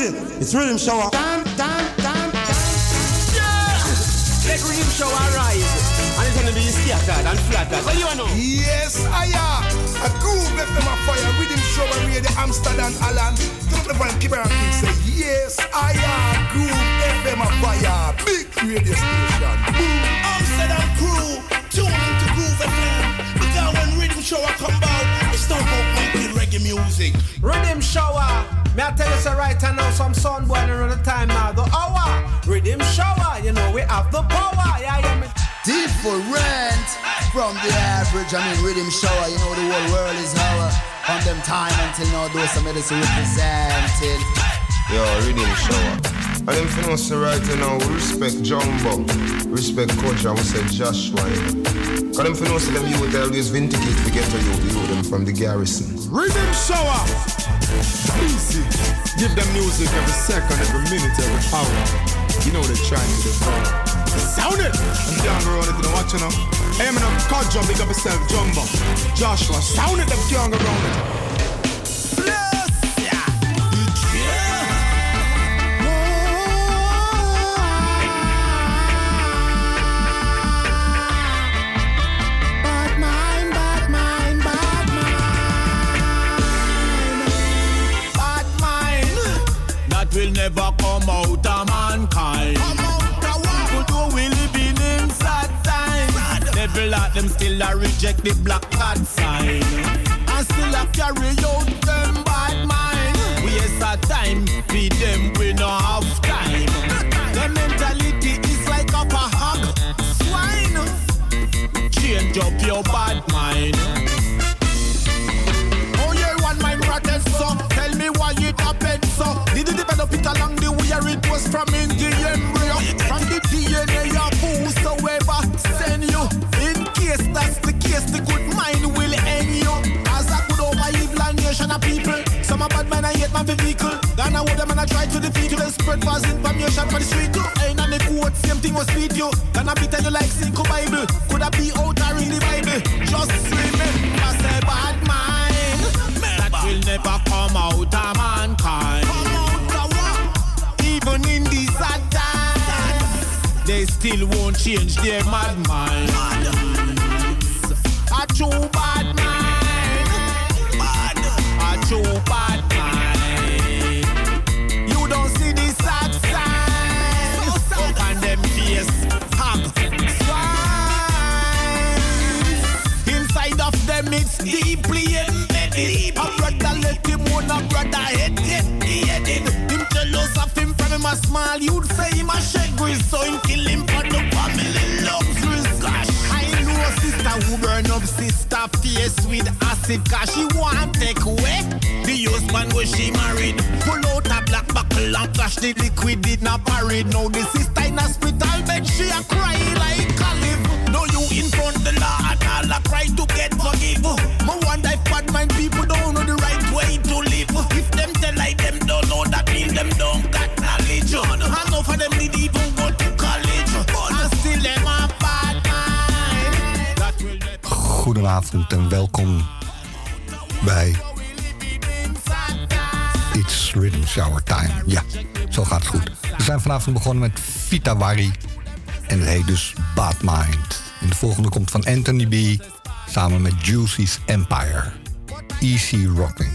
is it? It's rhythm shower. Dun, dun, dun, dun. Yeah! Let rhythm shower rise. And it's gonna be scattered and flattered. What do you know? Yes, I am. A groove left them a fire. Rhythm shower radio Amsterdam Alan. Turn up the volume, keep it on say, yes, I am. Groove FM a fire. Big radio station. Boom. Amsterdam crew, tune into Groove FM. Because when rhythm shower come out, it's not about making reggae music. Rhythm shower. May I tell you so right now, some sun boy around the time now. The hour. Rhythm shower. You know we have the power. Yeah, yeah. Me. Different from the average. I mean, rhythm shower. You know the whole world is our. From them time until now, those some medicine representing. Yo, rhythm shower. And them know say right now, we respect Jumbo, respect Coach, and we say Joshua. Cause for know say them youth always vindicate to get to you, the youth them um, from the garrison. Rhythm shower. Easy. Give them music every second, every minute, every hour. You know they're trying to do Sound it! I'm down the road, if you don't watch it now. Hey, I'm called Jumbo, big up yourself, Jumbo. Joshua, sound it, them can't around it. Will never come out of mankind. People do we living in sad times. Devil at them still a reject the black card sign. And still a carry out them bad mind. Waste our time, feed them we no have time. Their mentality is like up a hog swine. Change up your bad mind. Develop it along the way it was from in the embryo From the DNA of whosoever send you. In case that's the case the good mind will end you. As a good over evil nation of people. Some a bad man I hate my vehicle. Gonna hold them and I try to defeat you. Then spread false information for the street too. Ain't on the quote same thing was feed you. Gonna be tell you like Cinco Bible. Could I be out or in the Bible? Just remember say bad mind. That will never come out of mankind. They still won't change their mad mind. A true bad mind. A true bad mind. You don't see the sad signs. Open them face, hug, swine. Inside of them it's deeply embedded. A brother let him own a brother head get him a small you'd say him a shed grill, so him kill him for the family luxuries. Gosh, I know a sister who burn up sister face with acid cause she want take away the husband where she married. Pull out a black buckle and flash the liquid in a parade. Now the sister in hospital bed she a cry like a live. No you in front the law and all a cry to get forgive. Me wonder if bad mind people don't know the right way to live. If them tell like them don't know that mean them don't Goedenavond en welkom bij It's Rhythm Shower Time. Ja, zo gaat het goed. We zijn vanavond begonnen met Vita Wari en het heet dus Bad Mind. En de volgende komt van Anthony B. samen met Juicy's Empire. Easy Rocking.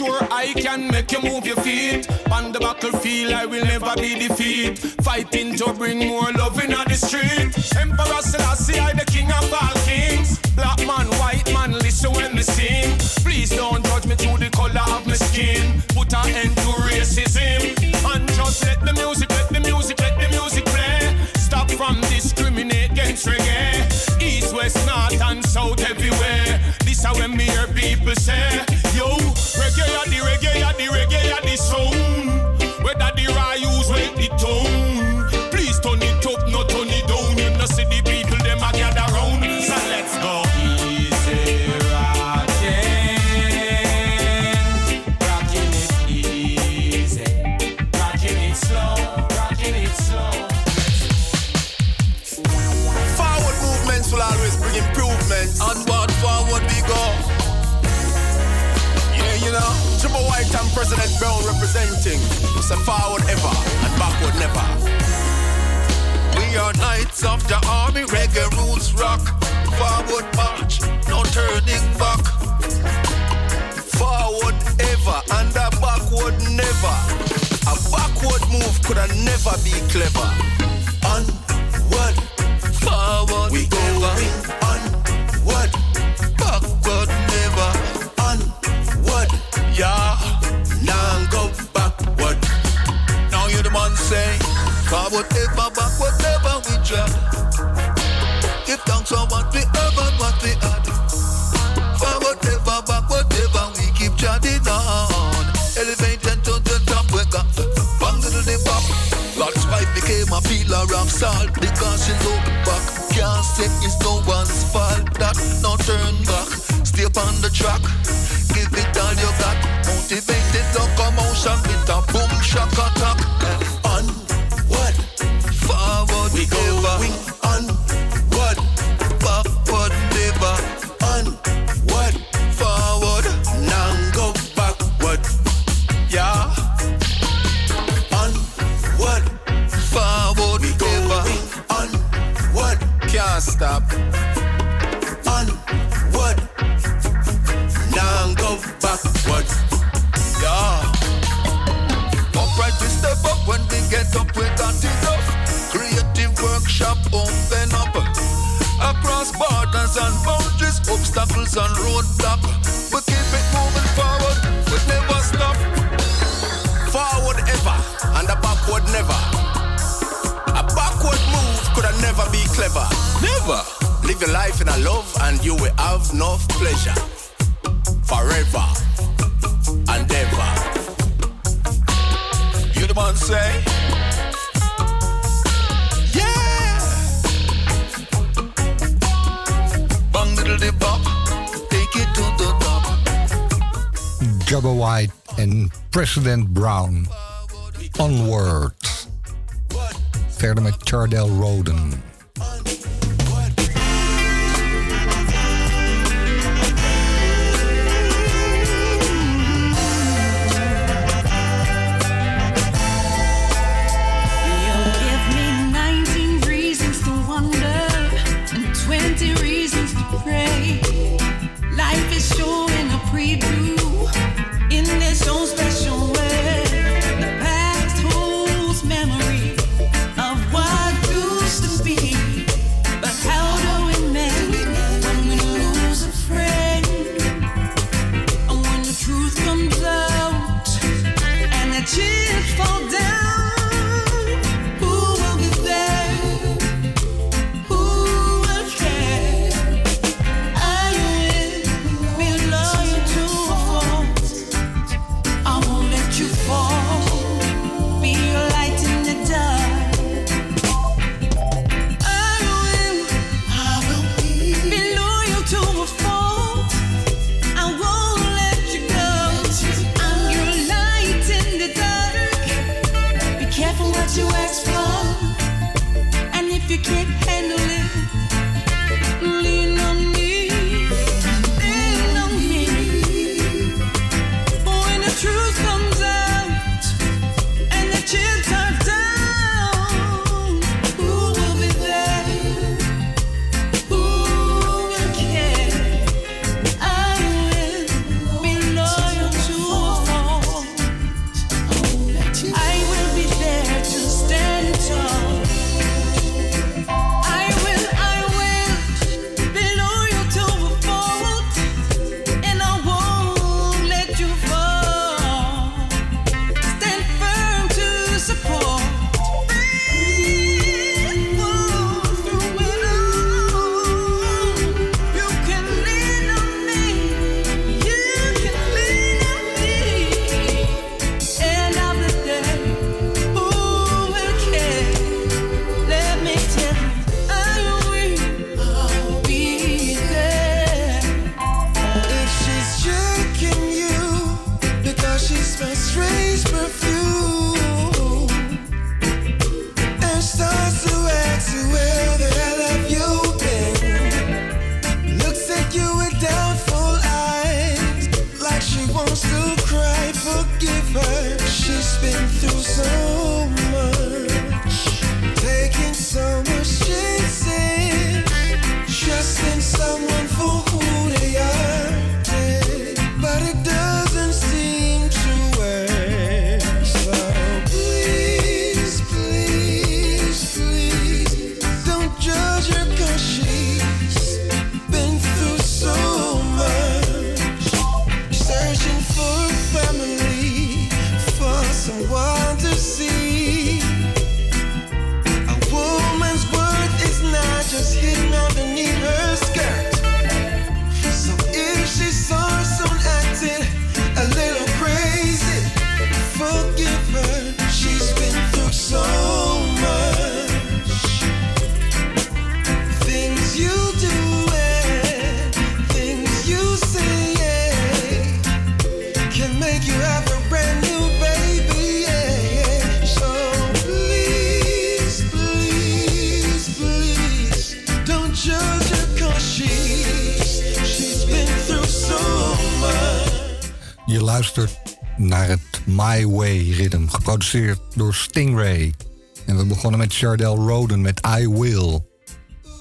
Sure I can make you move your feet. On the battlefield, I will never be defeated. Fighting to bring more love in the street. Emperor Selassie, I the king of all kings. Black man, white man, listen when me sing. Please don't judge me through the color of my skin. Put an end to racism. And just let the music, let the music, let the music play. Stop from discriminate against reggae. East, west, north, and south, everywhere. This is when me hear people say, Yo, reggae the reggae the reggae representing. A forward ever and backward never. We are knights of the army, reggae roots rock. Forward march, no turning back. Forward ever and a backward never. A backward move could have never be clever. Onward, forward we going forward ever, backward whatever we drop. Give thanks for what we have and what we had. Forward ever, backward whatever we keep chatting on. Elevated to the top, we got the bang to the pop. God's wife became a pillar of salt because she looked back. Can't say it's no one's fault that no turn back. Stay upon the track, obstacles and roadblock. We keep it moving forward, we never stop. Forward ever and a backward never. A backward move could have never be clever. Never. Live your life in a love and you will have no pleasure. Forever and ever. You the man say? Jabba White en President Brown. Onward. Verder met Chardell Roden. Geproduceerd door Stingray. En we begonnen met Chardell Roden met I Will.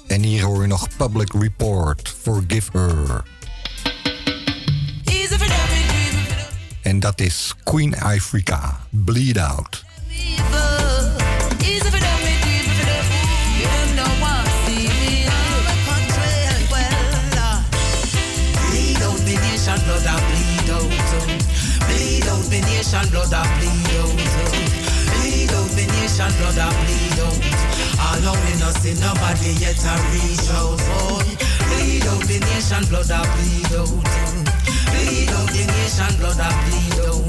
En hier hoor je nog Public Report, Forgive Her. En dat is Queen Africa, Bleed Out. Out nation, blood that bleed out. All we not see nobody yet to reach out, boy. Bleed out the nation, blood that bleed out. Bleed out the nation, blood that bleed out.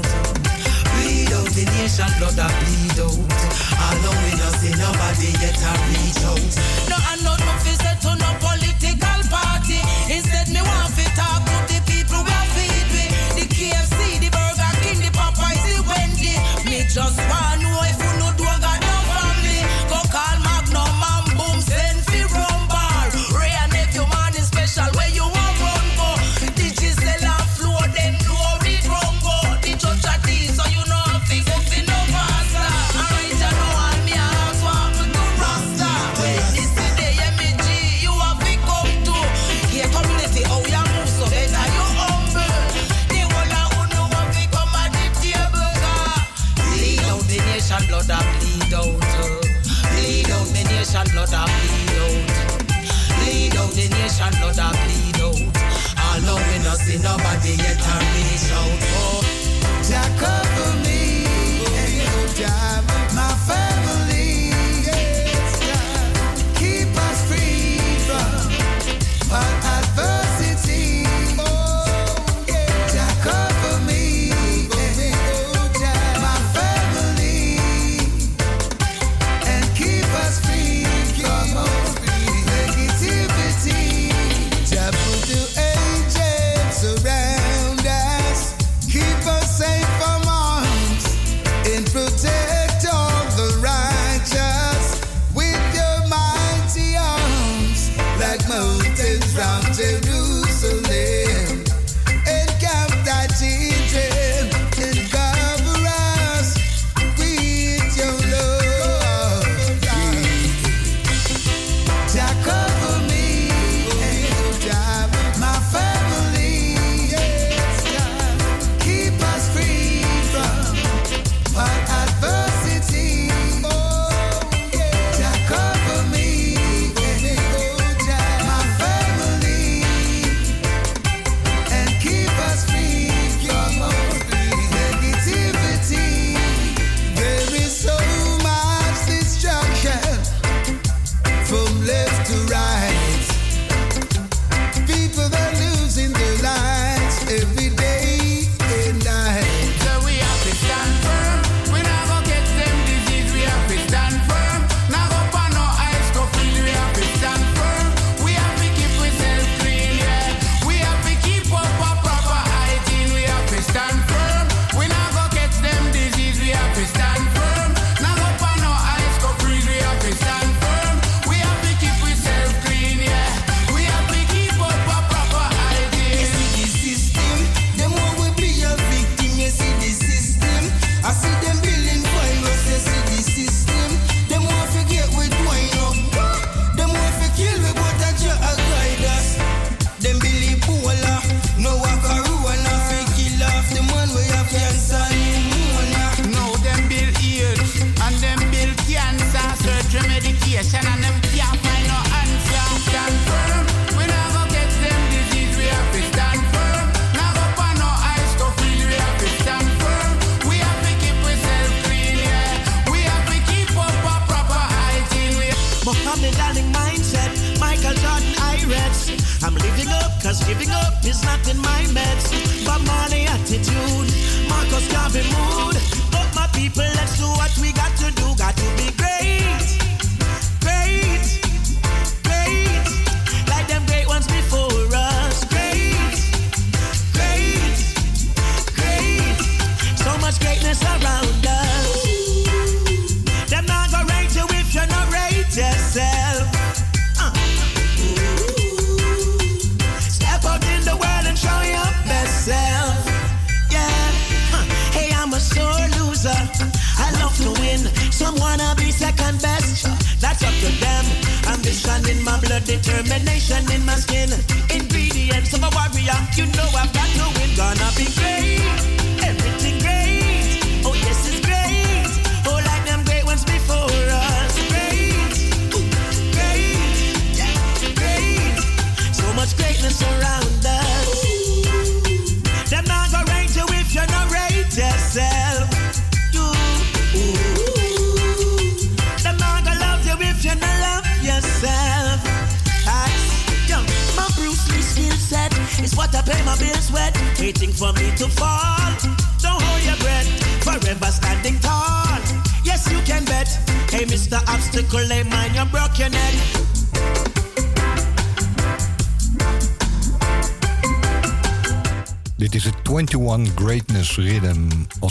Bleed out the nation, blood that bleed out. All we not see nobody yet to reach out. No, I know no set to no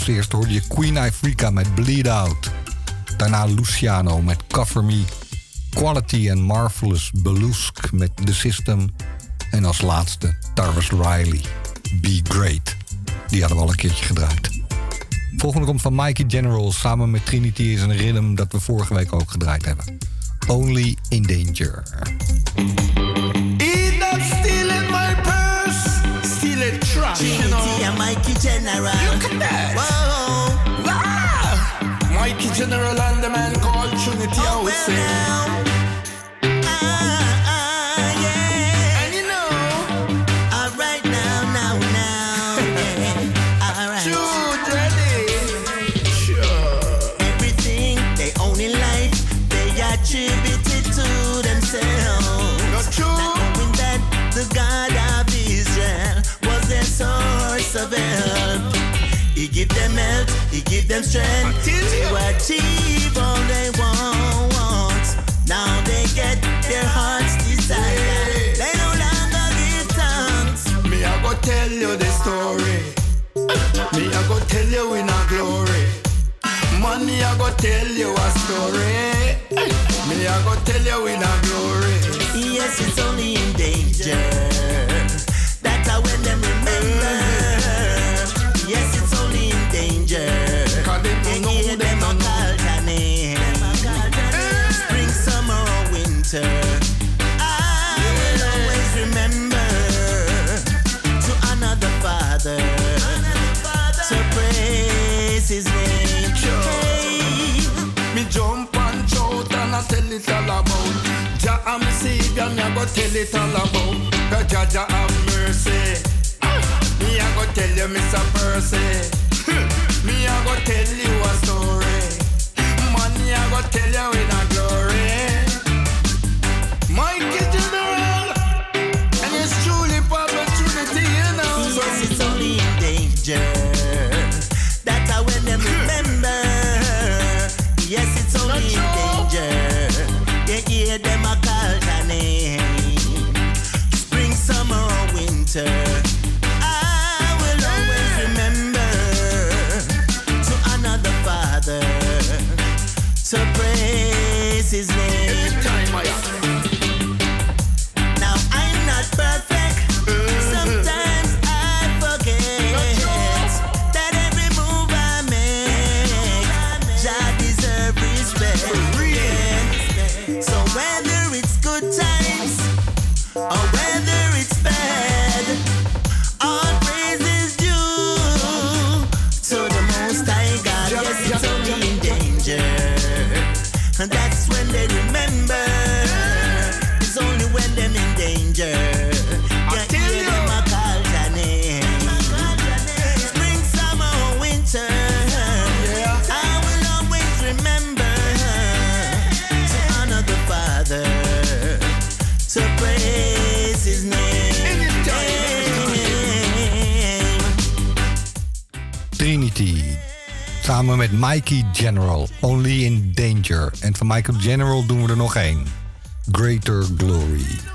Als eerste hoorde je Queen Afrika met Bleed Out. Daarna Luciano met Cover Me. Quality and Marvelous Belusk met The System. En als laatste Tarvis Riley, Be Great. Die hadden we al een keertje gedraaid. Volgende komt van Mikey General samen met Trinity is een rhythm dat we vorige week ook gedraaid hebben. Only in Danger. Mikey General. Look at that. Whoa. Wow. Mikey General and the man called Trinity oh, House. Eh? Well them strength to achieve all they want. Now they get their heart's desire. Yeah. They no longer give thanks. Me, I go tell you the story. Me, I go tell you in our glory. Money, I go tell you a story. Me, I go tell you in our glory. Yes, it's only in danger. go tell it all about. Cause Jaja have mercy. Me I go tell you, Mr. Percy. me I go tell you. Samen met Mikey General, Only in Danger. En van Michael General doen we er nog één. Greater Glory.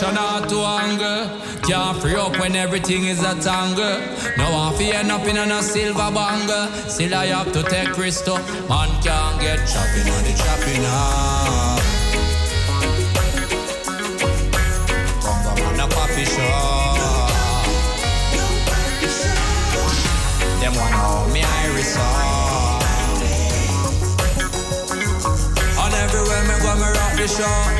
Situation hard to anger. Can't free up when everything is a tangle. Now I end up in a silver banger. Still I have to take to man can't get chopping on the chopping up. Congo man a coffee shop. Them want know me iris off. And everywhere me go me rock the show.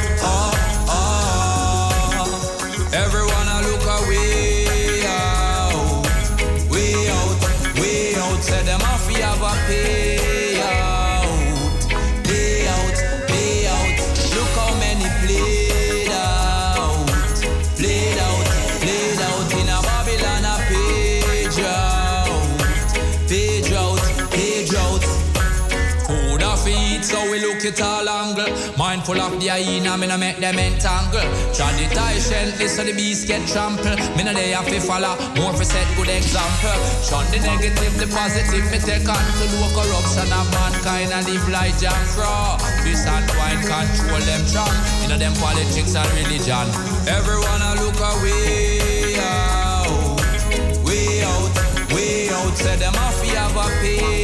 Hyena, me no make them entangle. Try the tie gently so the beast get trampled. Me no they have to follow, more for set good example. Shun the negative, the positive, me take on to low corruption of mankind and live like John Crow. Peace and wine control them strong. You know them politics and religion. Everyone a look away out, way out, way out. Say them off, we have a pay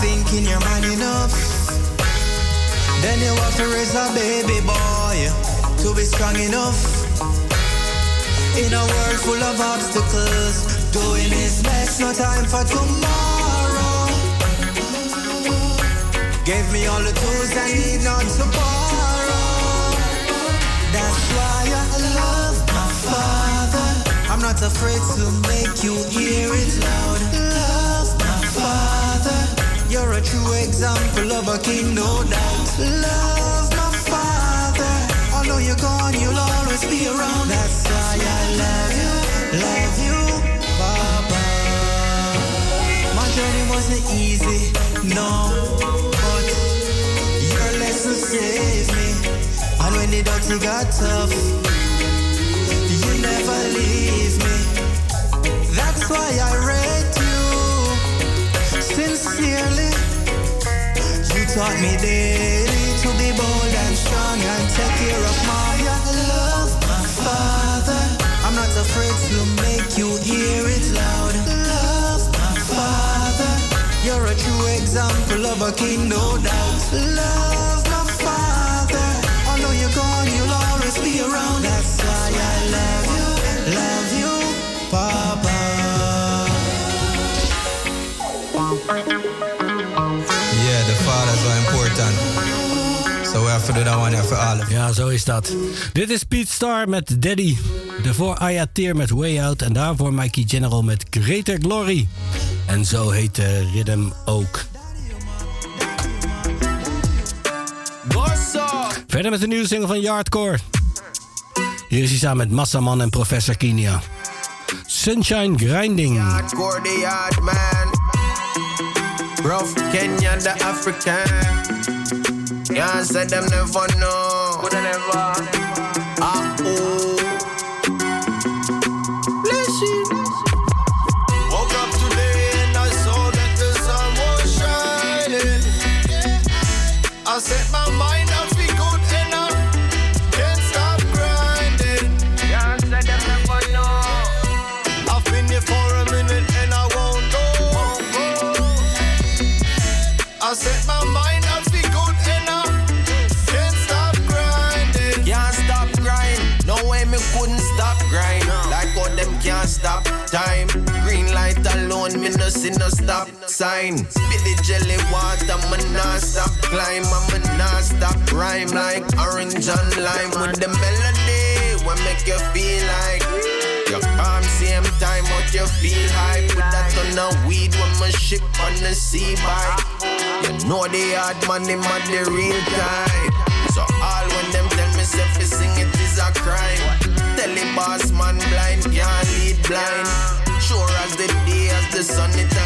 thinking you're man enough. Then you have to raise a baby boy to be strong enough. In a world full of obstacles, doing his best, no time for tomorrow. Gave me all the tools I need not to borrow. That's why I love my father. I'm not afraid to make you hear it loud. You're a true example of a king, no doubt. Love my father. Although you're gone, you'll always be around. That's why I love you, love you, Papa. My journey wasn't easy, no, but your lesson saved me. And when the dirty got tough, you never leave me. That's why I rate you sincerely. You taught me daily to be bold and strong and take care of my love, my father. I'm not afraid to make you hear it loud. Love, my father. You're a true example of a king, no doubt. Love, my father. I know you're gone, you'll always be around. That one for all of Ja, zo is dat. Dit is Pete Star met Daddy. Daarvoor Aya Teer met Way Out. En daarvoor Mikey General met Greater Glory. En zo heet de rhythm ook. Verder met de nieuwe single van Yardcore. Hier is hij samen met Massaman en Professor Kinia. Sunshine Grinding. Hardcore the yard man. Rough Kenya the African. Yeah, said them never know. Coulda never. See no stop sign. Spit the jelly water, me nah stop climb. I'm nah stop rhyme like orange and lime with the melody. What make you feel like you calm same time, what you feel high. Put that on the weed when my ship on the sea bike. You know the hard money, man, the real time. So all when them tell me fi sing it is a crime. Tell the boss man blind, can't lead blind. Sure as the day, as the sun it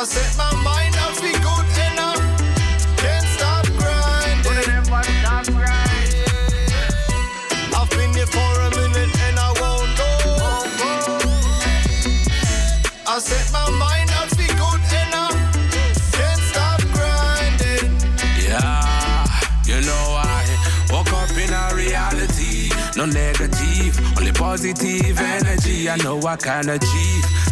I set my mind up be good enough. Can't stop grinding. I've been here for a minute and I won't go. I set my mind up be good enough. Can't stop grinding. Yeah, you know I woke up in a reality. No negative, only positive energy. I know I can achieve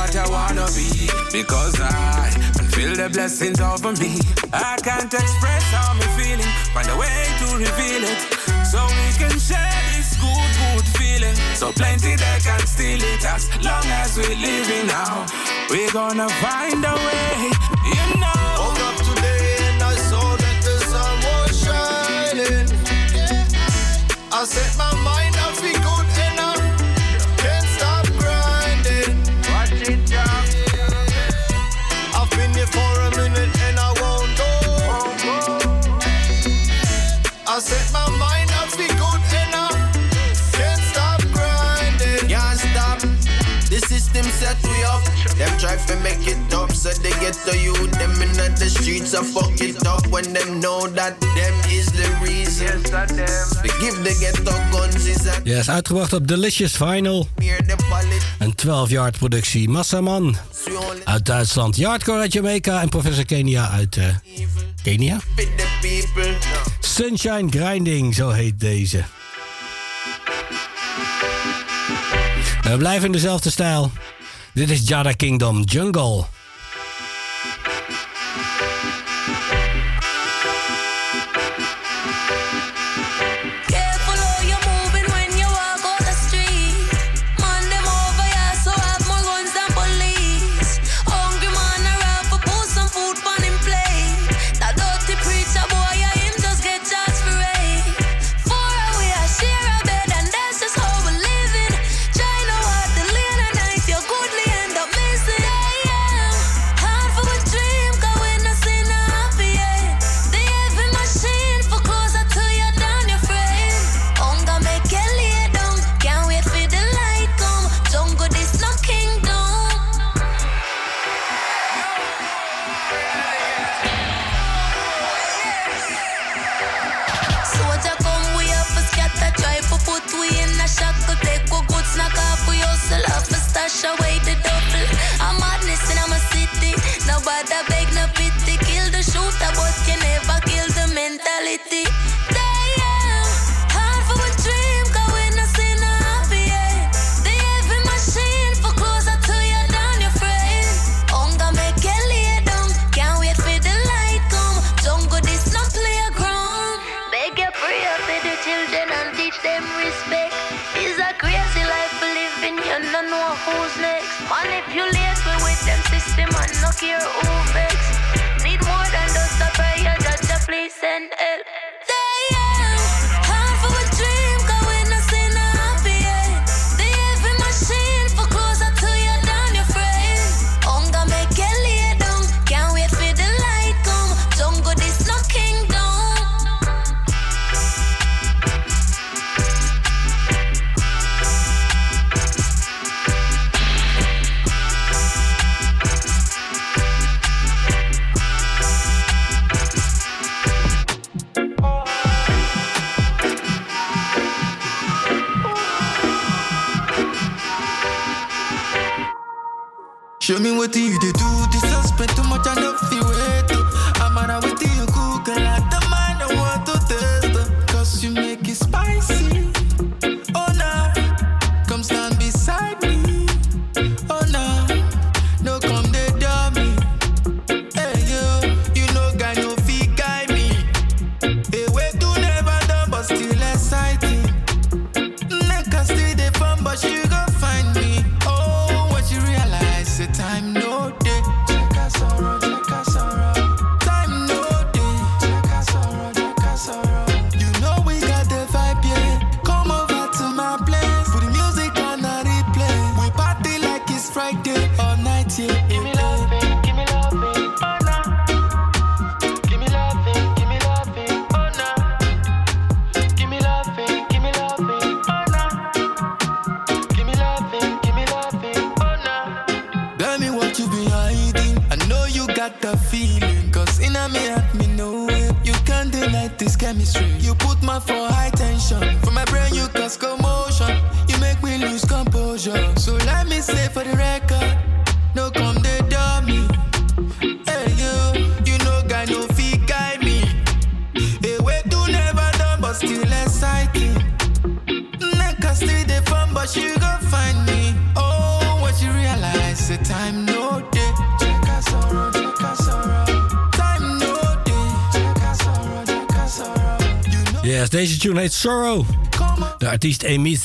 what I wanna be because I can feel the blessings over me. I can't express how I'm feeling, find a way to reveal it so we can share this good, good feeling. So plenty they can steal it as long as we're living now. We're gonna find a way, you know. Woke up today and I saw that the sun was shining. I set my mind The system set we up. Them try to make it up, so they get to you. Them in the streets are fuck it up when them know that them is the reason. Forgive the ghetto guns is a Ja, is uitgebracht op Delicious Vinyl. Een 12-yard productie. Massaman uit Duitsland. Yardcore uit Jamaica. En Professor Kenia uit eh, Kenia. Sunshine Grinding, zo heet deze. We blijven in dezelfde stijl. Dit is Jada Kingdom Jungle. your over. Sorrow. De artiest Emis.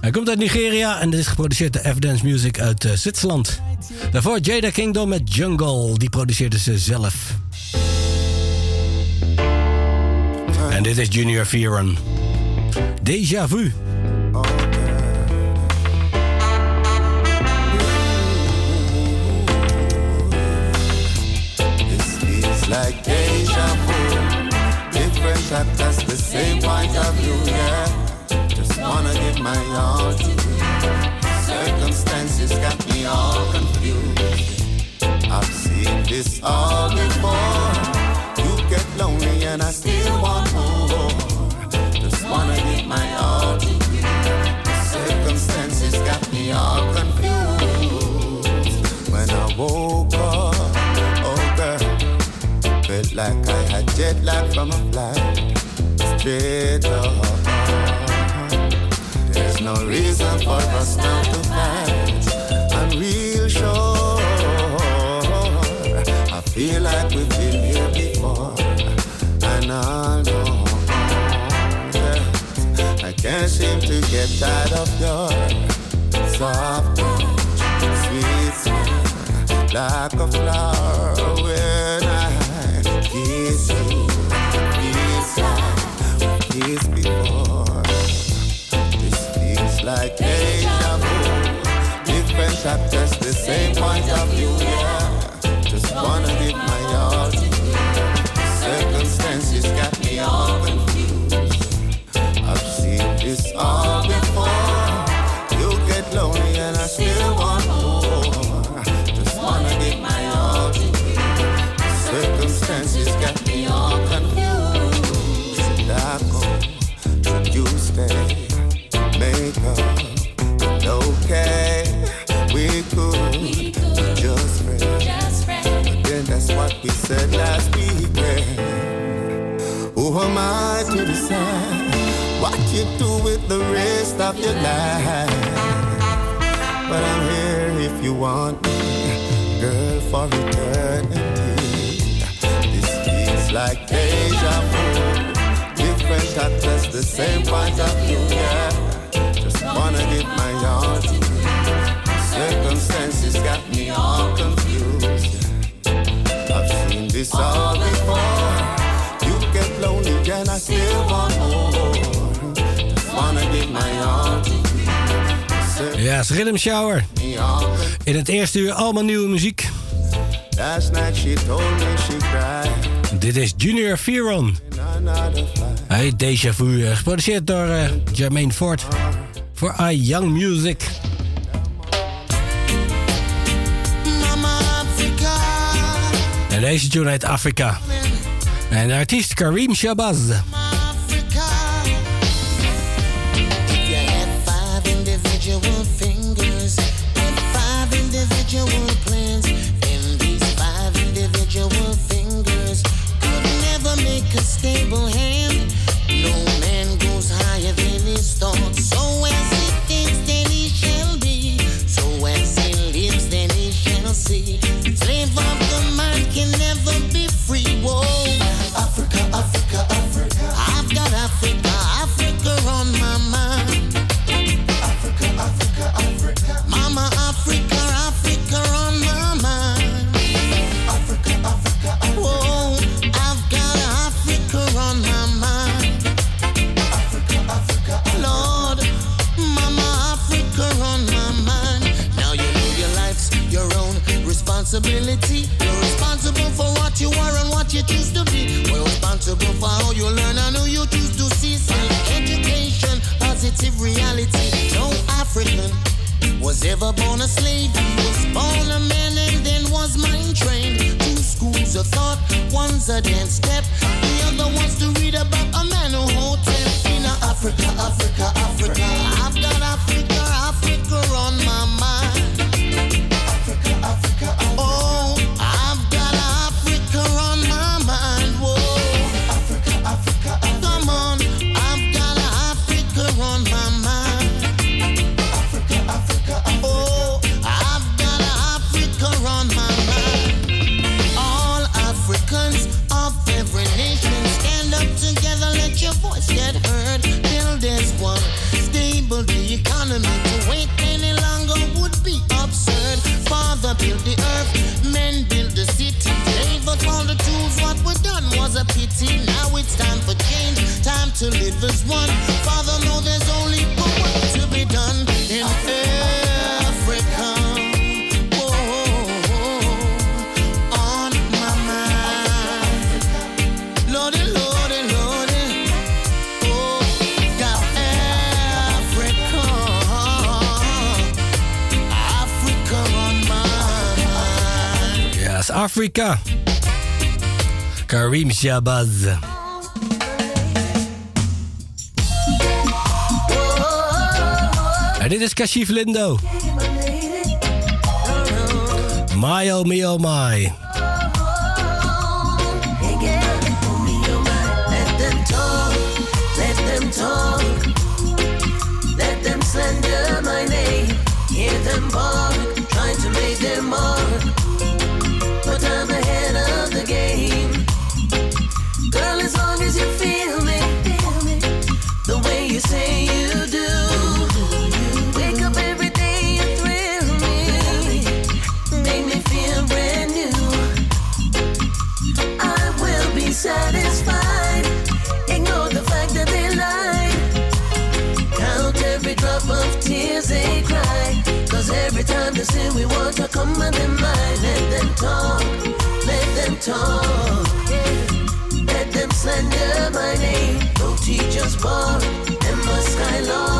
Hij komt uit Nigeria en is geproduceerd door F-Dance Music uit eh, Zwitserland. Daarvoor Jada Kingdom met Jungle. Die produceerde ze zelf. En dit is Junior Vieren. Déjà vu. Shower. In het eerste uur allemaal nieuwe muziek. Dit is Junior Fearon. Hey, Deja Vu, eh, geproduceerd door uh, Jermaine Ford. Voor I Young Music. En deze tune uit Afrika. En artiest Karim Shabazz. Never born a slave, he was born a man and then was mind trained. Two schools of thought, one's a dance step, the other wants to read about a man who holds in Africa, Africa, Africa. Africa. Karim Shabazz. En dit is Kashif Lindo. My oh my oh my. rain, no teachers born, and the sky love?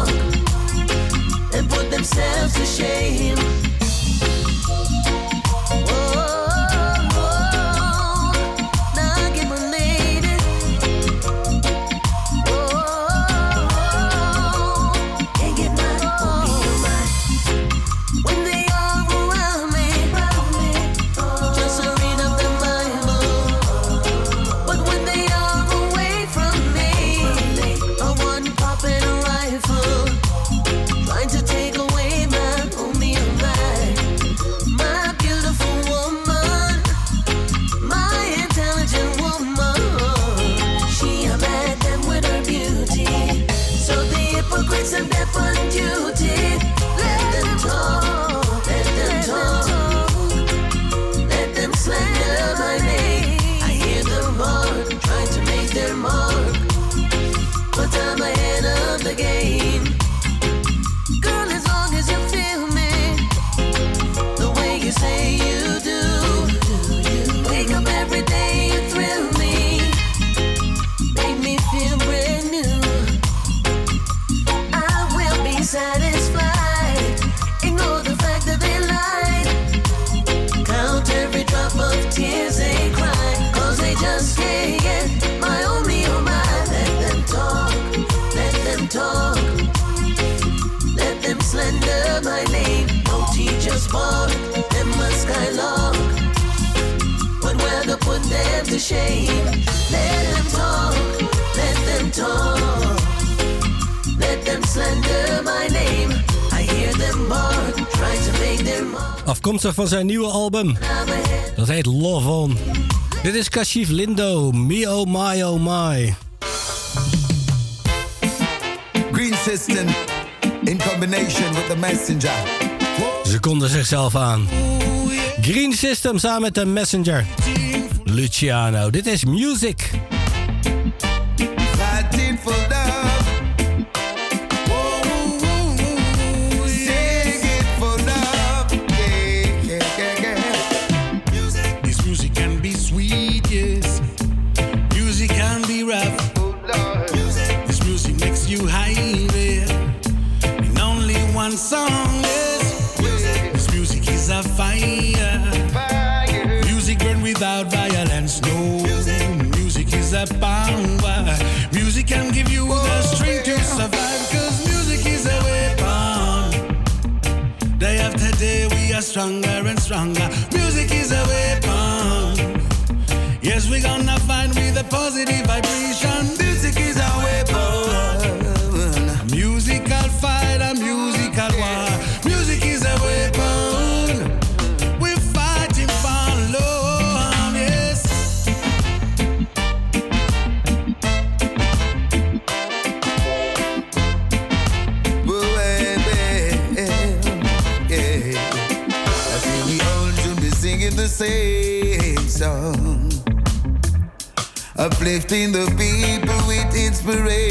van zijn nieuwe album. Dat heet Love On. Dit is Kashif Lindo, Mio oh My Oh My. Green System in combination with the messenger. Ze konden zichzelf aan. Green System samen met de messenger. Luciano, dit is music. Uplifting the people with inspiration.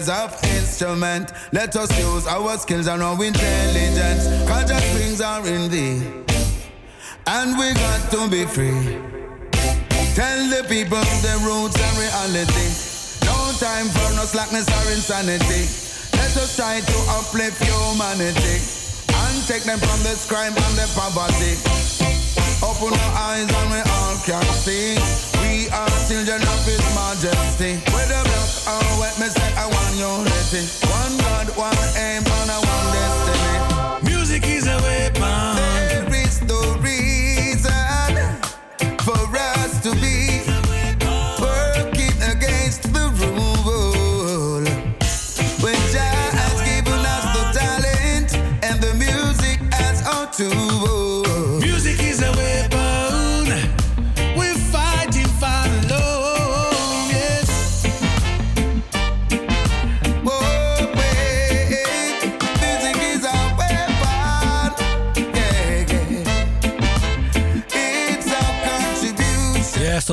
Players of instrument, let us use our skills and our intelligence. Cause the springs are in thee, and we got to be free. Tell the people the roots and reality. No time for no slackness or insanity. Let us try to uplift humanity and take them from this crime and the poverty. Open our eyes and we all can see. We are children of His Majesty. Whether black or oh, white, me say I want unity. One God, one aim, and a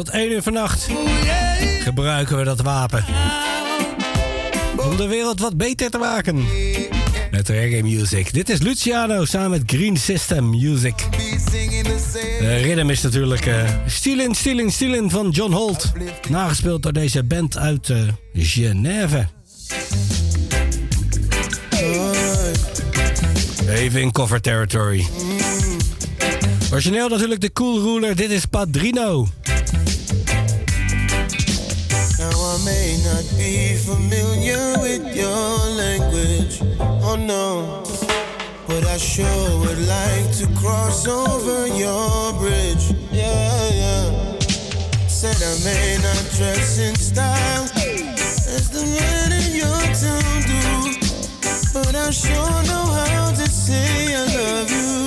tot 1 uur vannacht gebruiken we dat wapen. Om de wereld wat beter te maken. Met reggae music. Dit is Luciano samen met Green System Music. De rhythm is natuurlijk uh, Stealing, Stealing, Stealing van John Holt. Nagespeeld door deze band uit eh, Genève. Even in cover territory. Origineel natuurlijk de Cool Ruler. Dit is Padrino. Not be familiar with your language, oh no. But I sure would like to cross over your bridge, yeah, yeah. Said I may not dress in style as the men in your town do, but I sure know how to say I love you.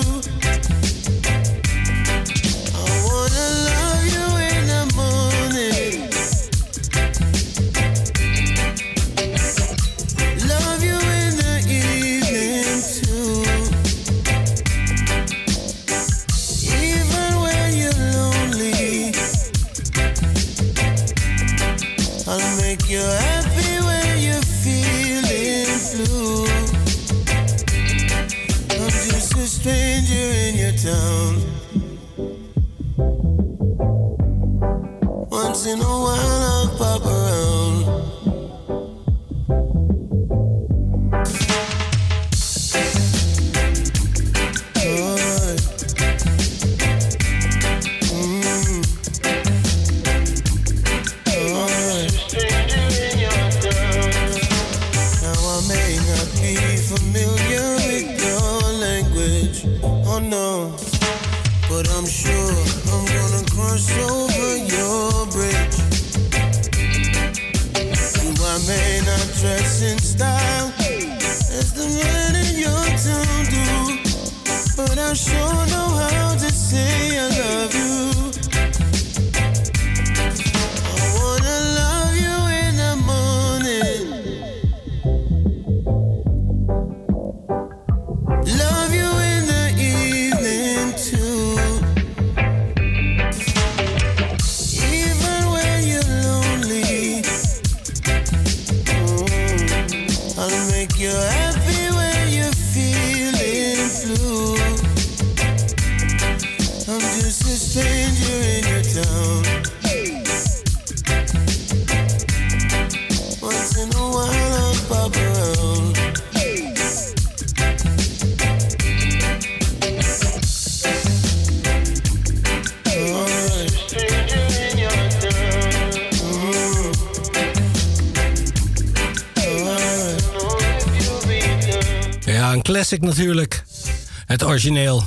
Origineel.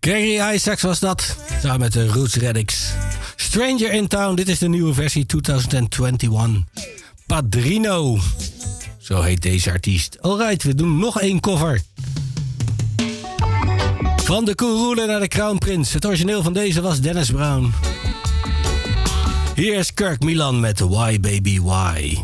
Gary Isaacs was dat, samen met de Roots Reddicks. Stranger in Town, dit is de nieuwe versie 2021. Padrino. Zo heet deze artiest. Alright, we doen nog één cover. Van de Ruler naar de Crown. Het origineel van deze was Dennis Brown. Hier is Kirk Milan met Why Baby Why.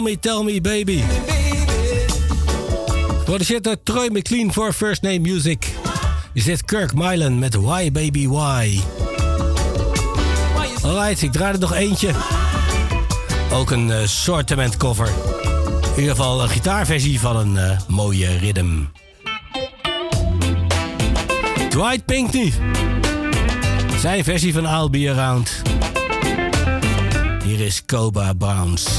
Tell me, tell me, baby. Geproduceerd door Troy McLean voor First Name Music. Is dit Kirk Mylan met Why Baby Why. Alright, ik draai er nog eentje. Ook een eh, sortiment cover. In ieder geval een gitaarversie van een eh, mooie rhythm. Dwight Pinkney. Zijn versie van I'll Be Around. Hier is Coba Bounce.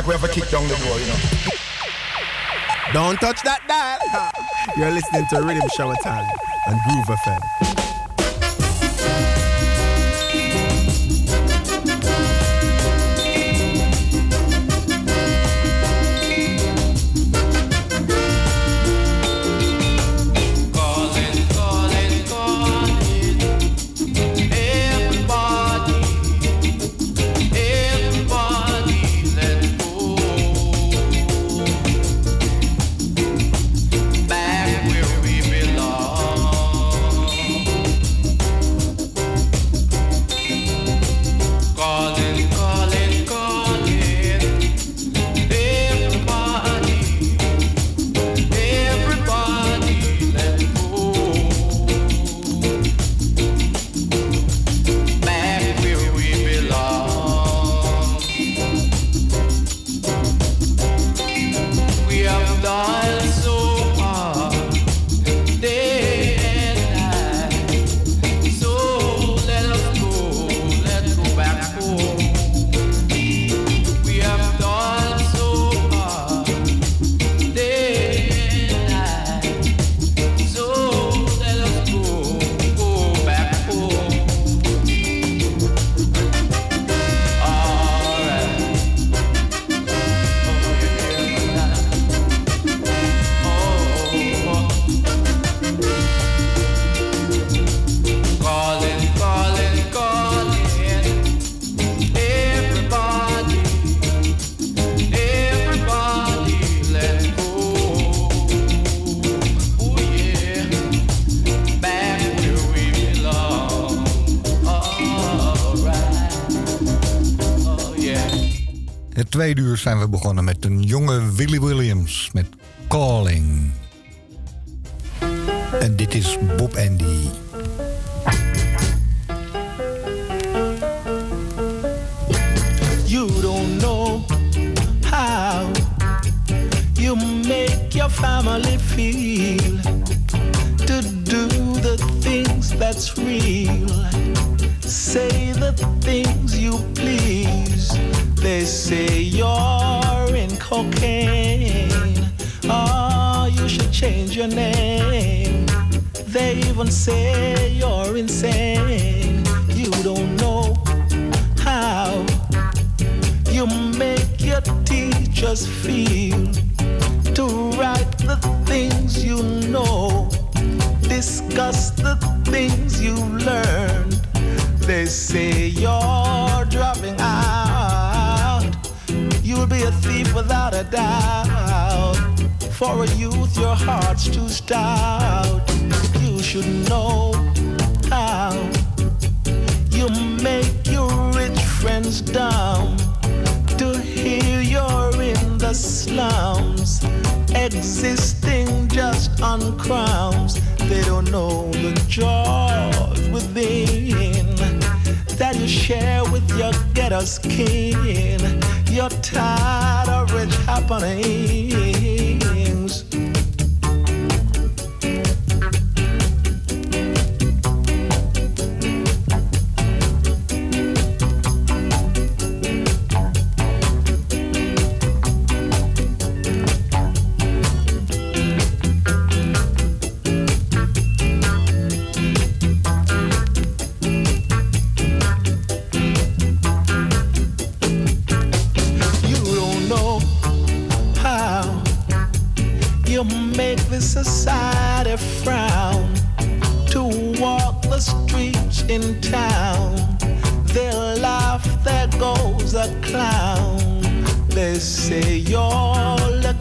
like we have a kick down the door, you know. Don't touch that dial. You're listening to Rhythm Shower Time and Groove FM. tweede uur zijn we begonnen met een jonge Willy Williams met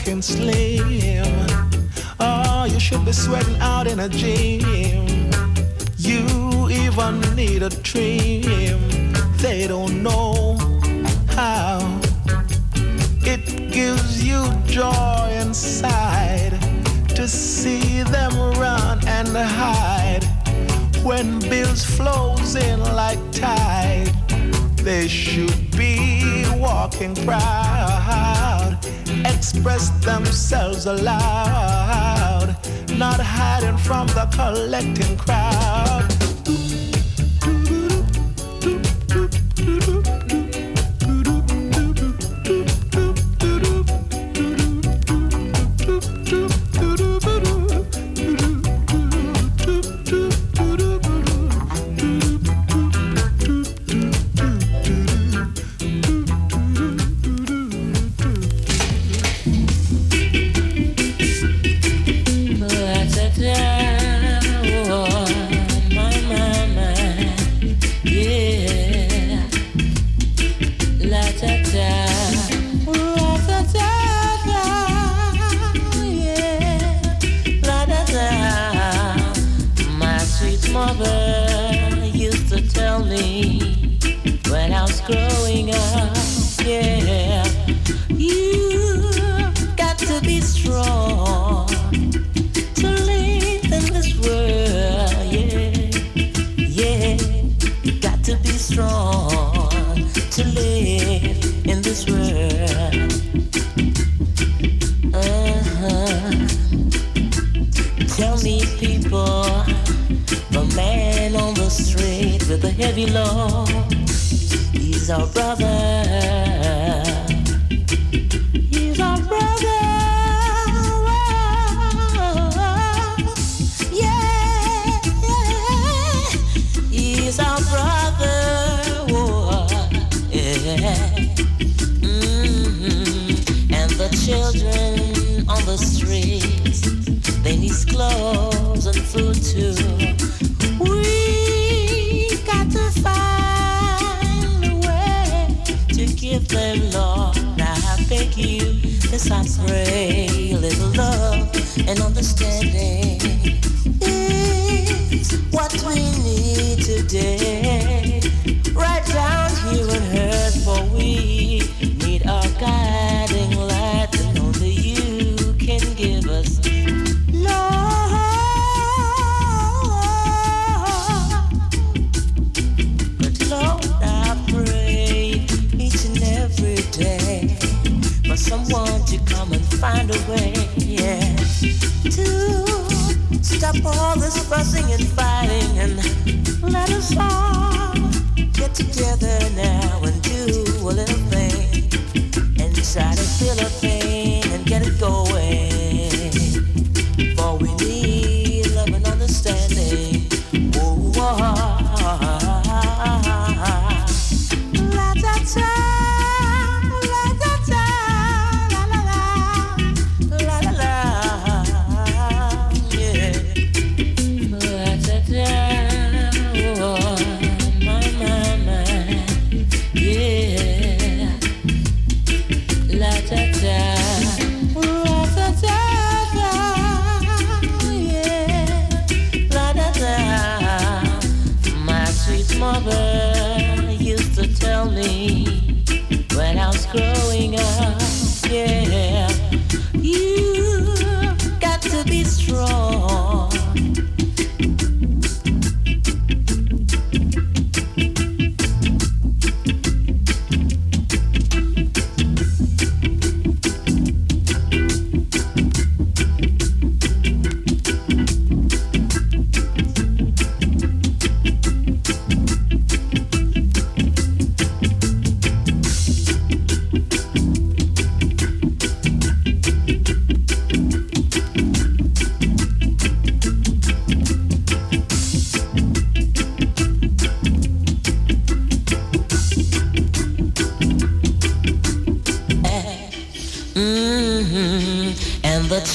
working. Oh, you should be sweating out in a gym. You even need a trim. They don't know how. It gives you joy inside to see them run and hide. When bills flows in like tide, they should be walking proud express themselves aloud, not hiding from the collecting crowd.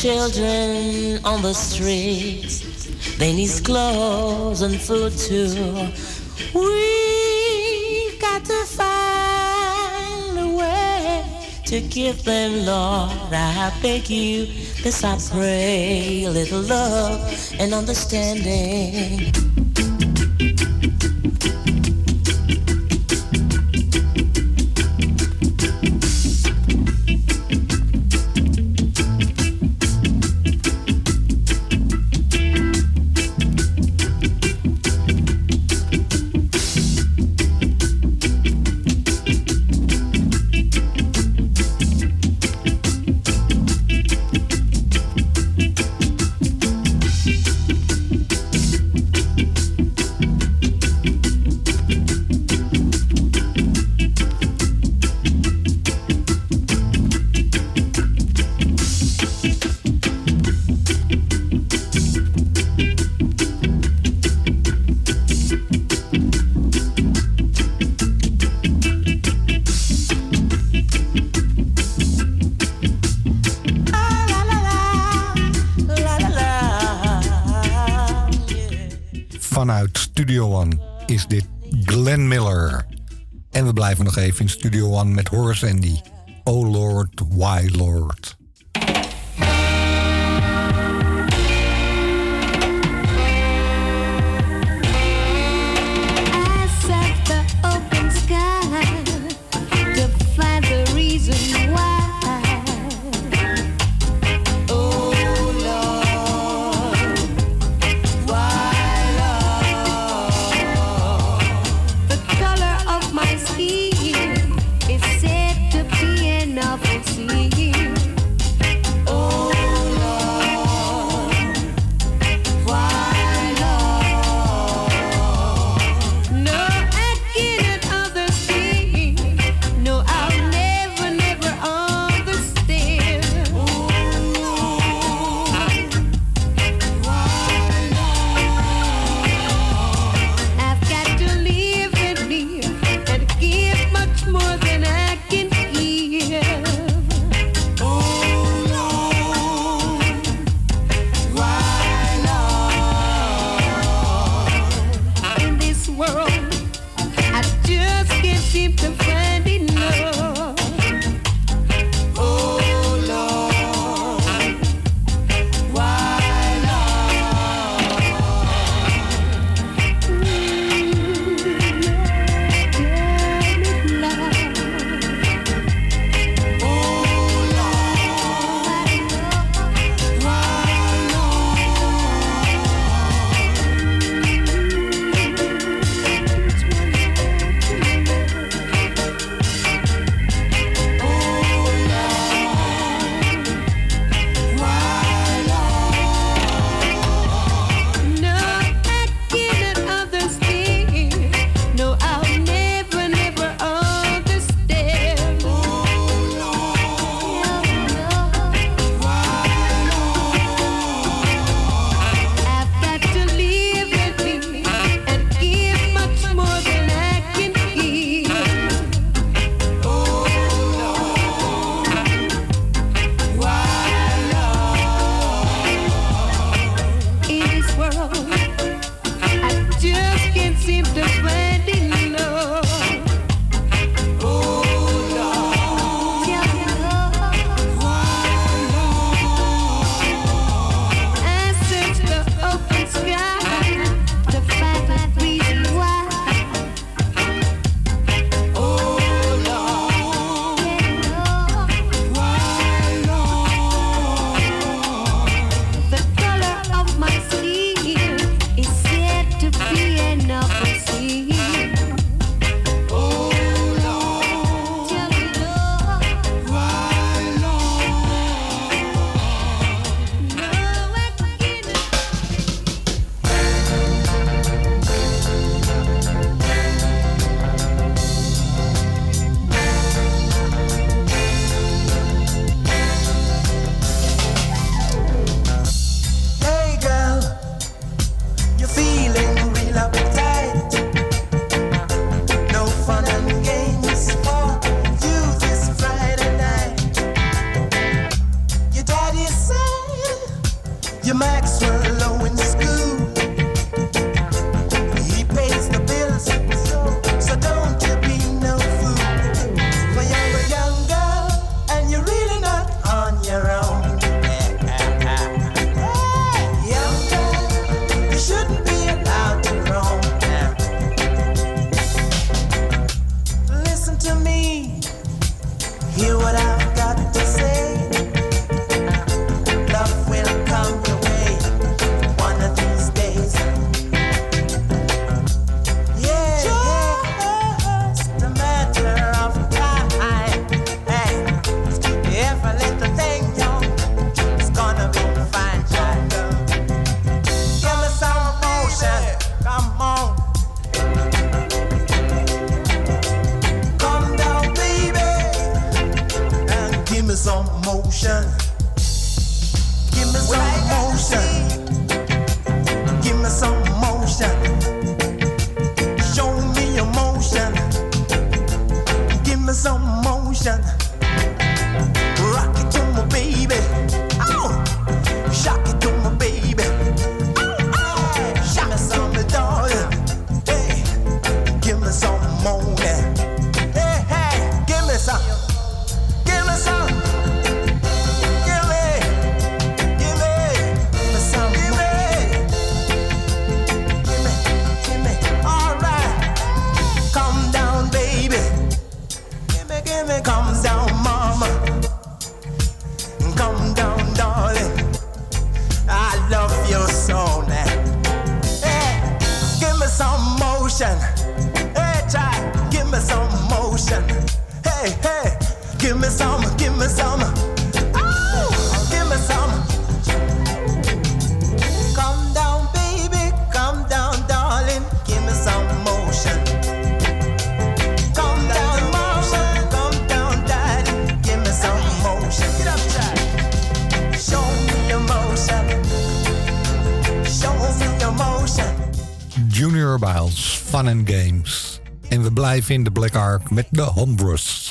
children on the streets. They need clothes and food too. We've got to find a way to give them, Lord. I beg you, this I pray, a little love and understanding. nog in Studio One met Horace Andy. Oh Lord, why Lord? Met de Hombres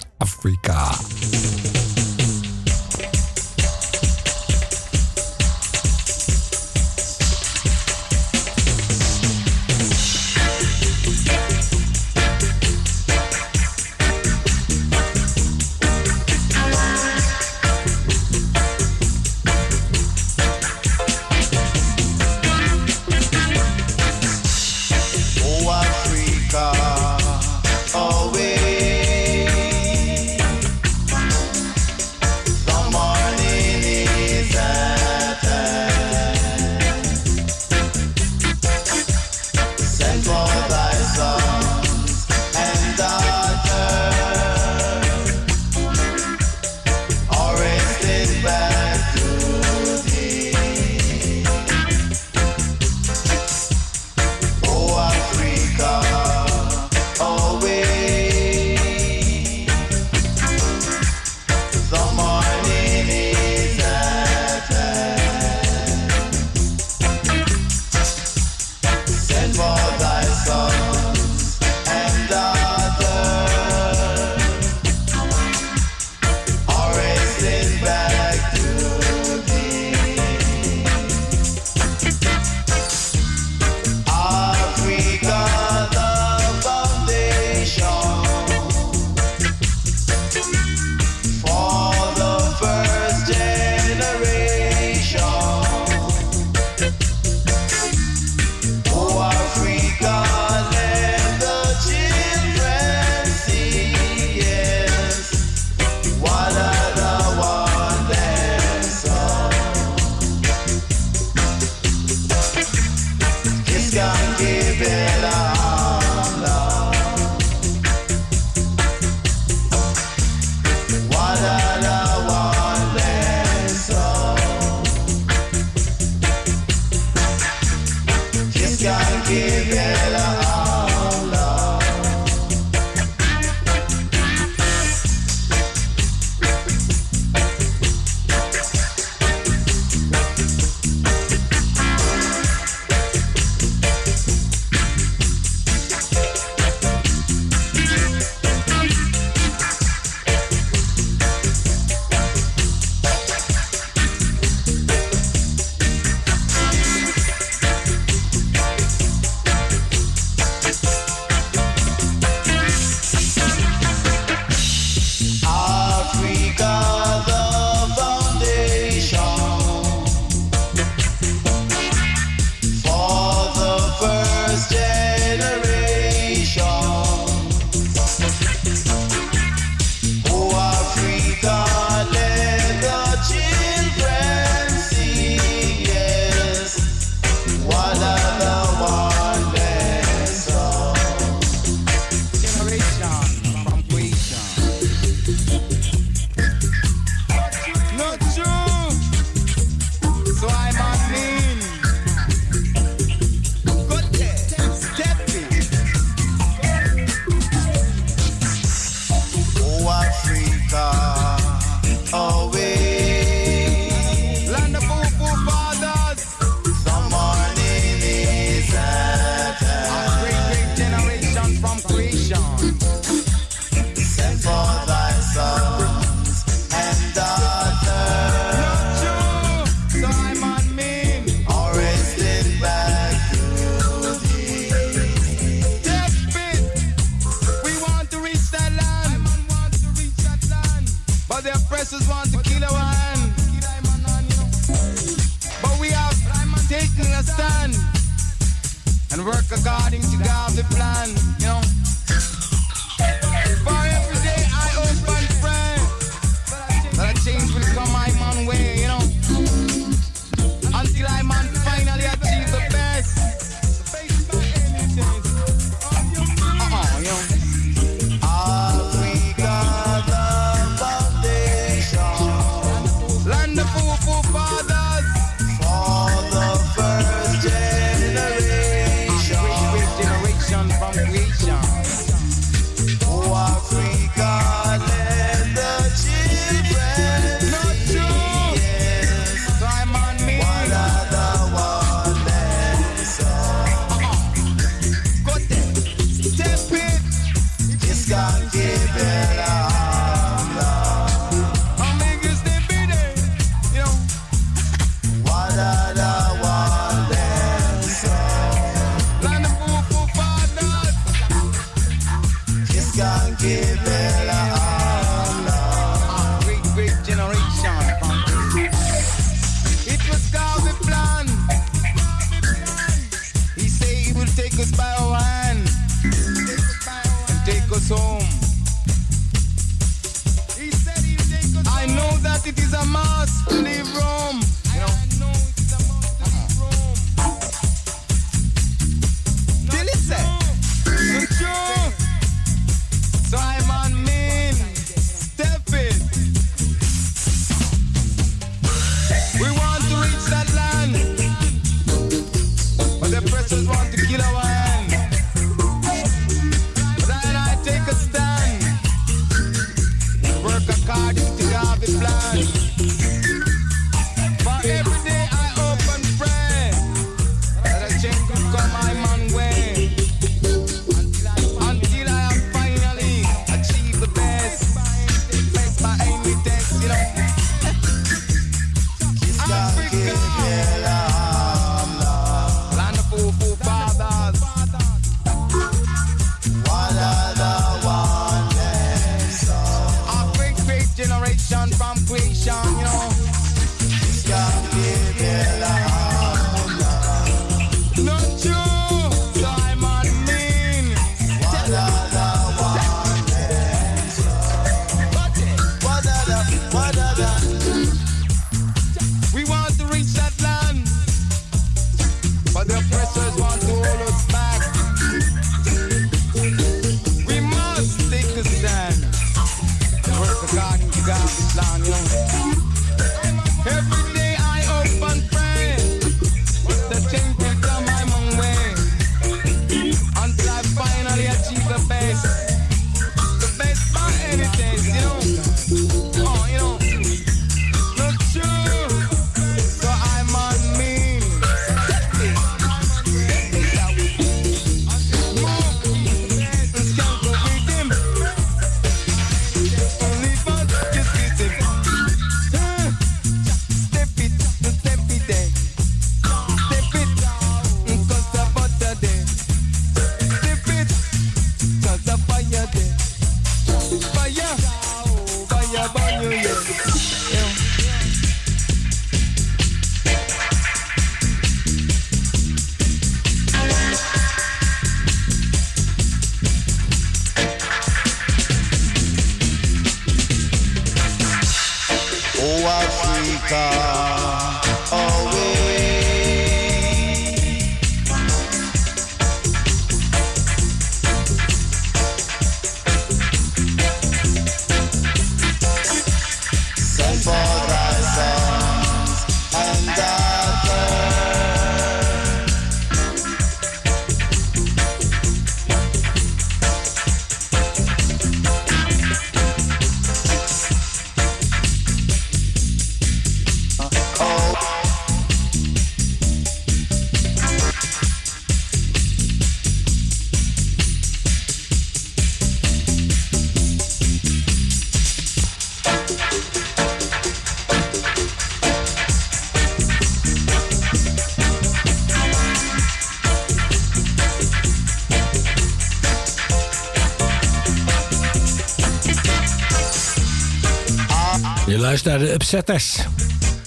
luistert naar de Upsetters.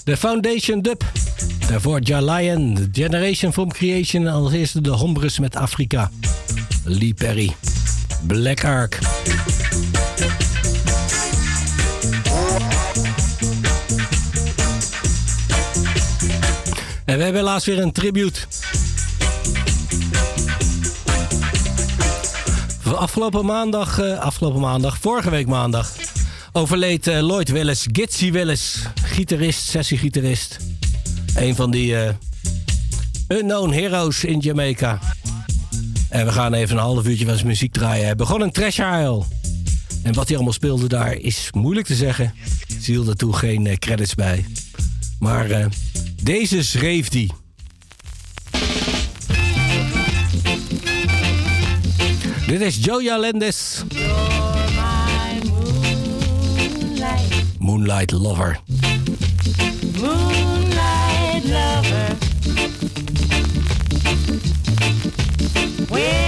De Foundation Dub. Daarvoor Jalion, Generation from Creation. Als eerste de Hombres met Afrika. Lee Perry. Black Ark. En we hebben helaas weer een tribute. Afgelopen maandag, eh, afgelopen maandag, vorige week maandag, overleed eh, Lloyd Willis, Gitsy Willis, gitarist, sessiegitarist. Een van die eh, unknown heroes in Jamaica. En we gaan even een half uurtje van zijn muziek draaien. Hij begon een trash Isle. En wat hij allemaal speelde daar is moeilijk te zeggen. Ze hield daartoe geen eh, credits bij. Maar deze schreef hij. Dit is Joja Lendes. Moonlight Lover. Moonlight lover. When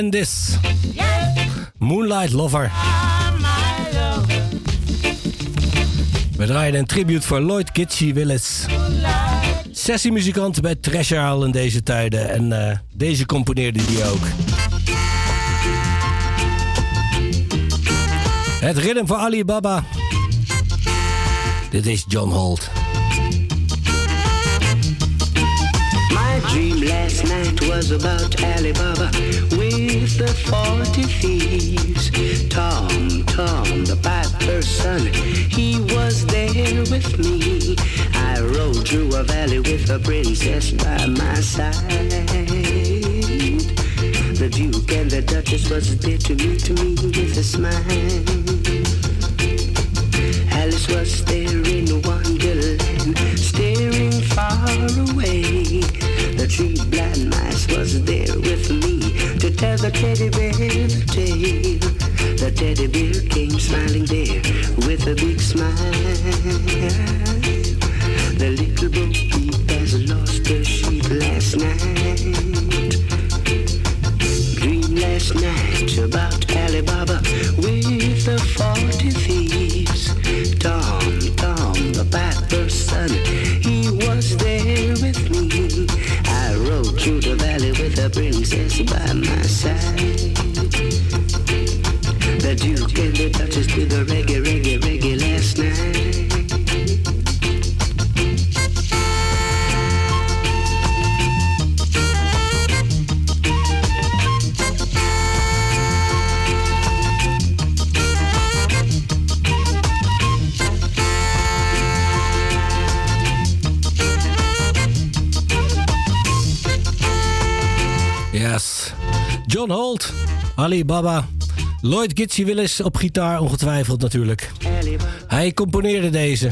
Lendes. Yes, Moonlight Lover. We draaien een tribute voor Lloyd Gitsy Willis. Sessiemuzikant bij Treasure Isle in deze tijden. En eh, deze componeerde die ook. Het ritme voor Alibaba. Dit is John Holt. My dream last night was about Alibaba the 40 thieves. Tom, Tom, the piper's son, he was there with me. I rode through a valley with a princess by my side. The Duke and the Duchess was there to meet me with a smile. To tell the teddy bear the. The teddy bear came smiling there with a big smile. The little bo peep has lost her sheep last night. Dream last night about Alibaba with reggae, reggae, reggae last night. Yes. John Holt, Alibaba. Lloyd Gitsy Willis op gitaar, ongetwijfeld natuurlijk. Hij componeerde deze.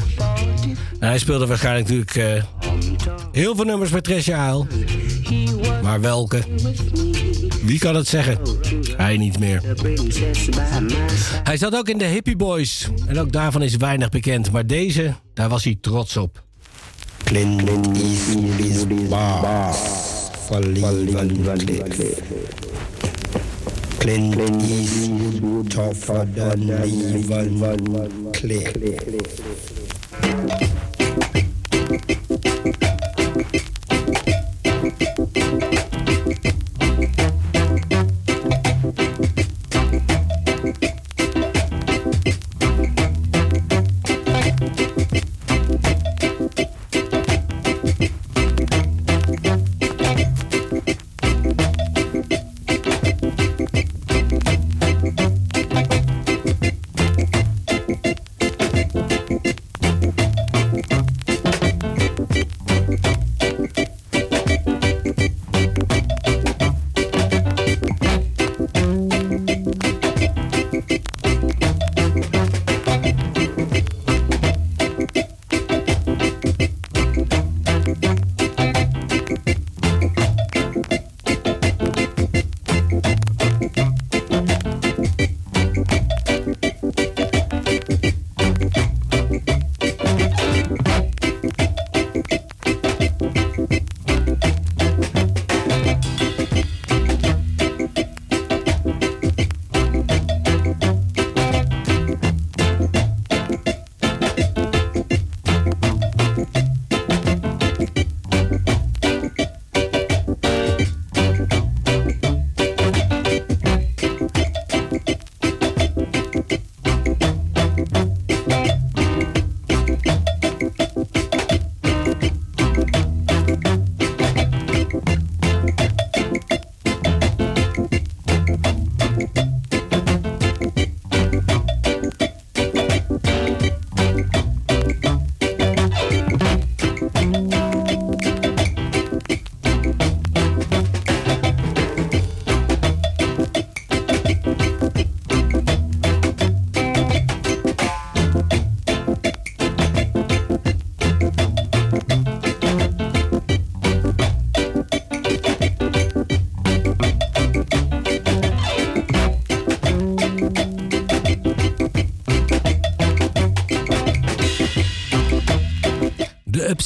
En hij speelde waarschijnlijk natuurlijk eh, heel veel nummers met Treasure Isle. Maar welke? Wie kan het zeggen? Hij niet meer. Hij zat ook in de Hippie Boys. En ook daarvan is weinig bekend. Maar deze, daar was hij trots op. Clint for leaving Clint Eastwood, Topher Dunleavy, Click.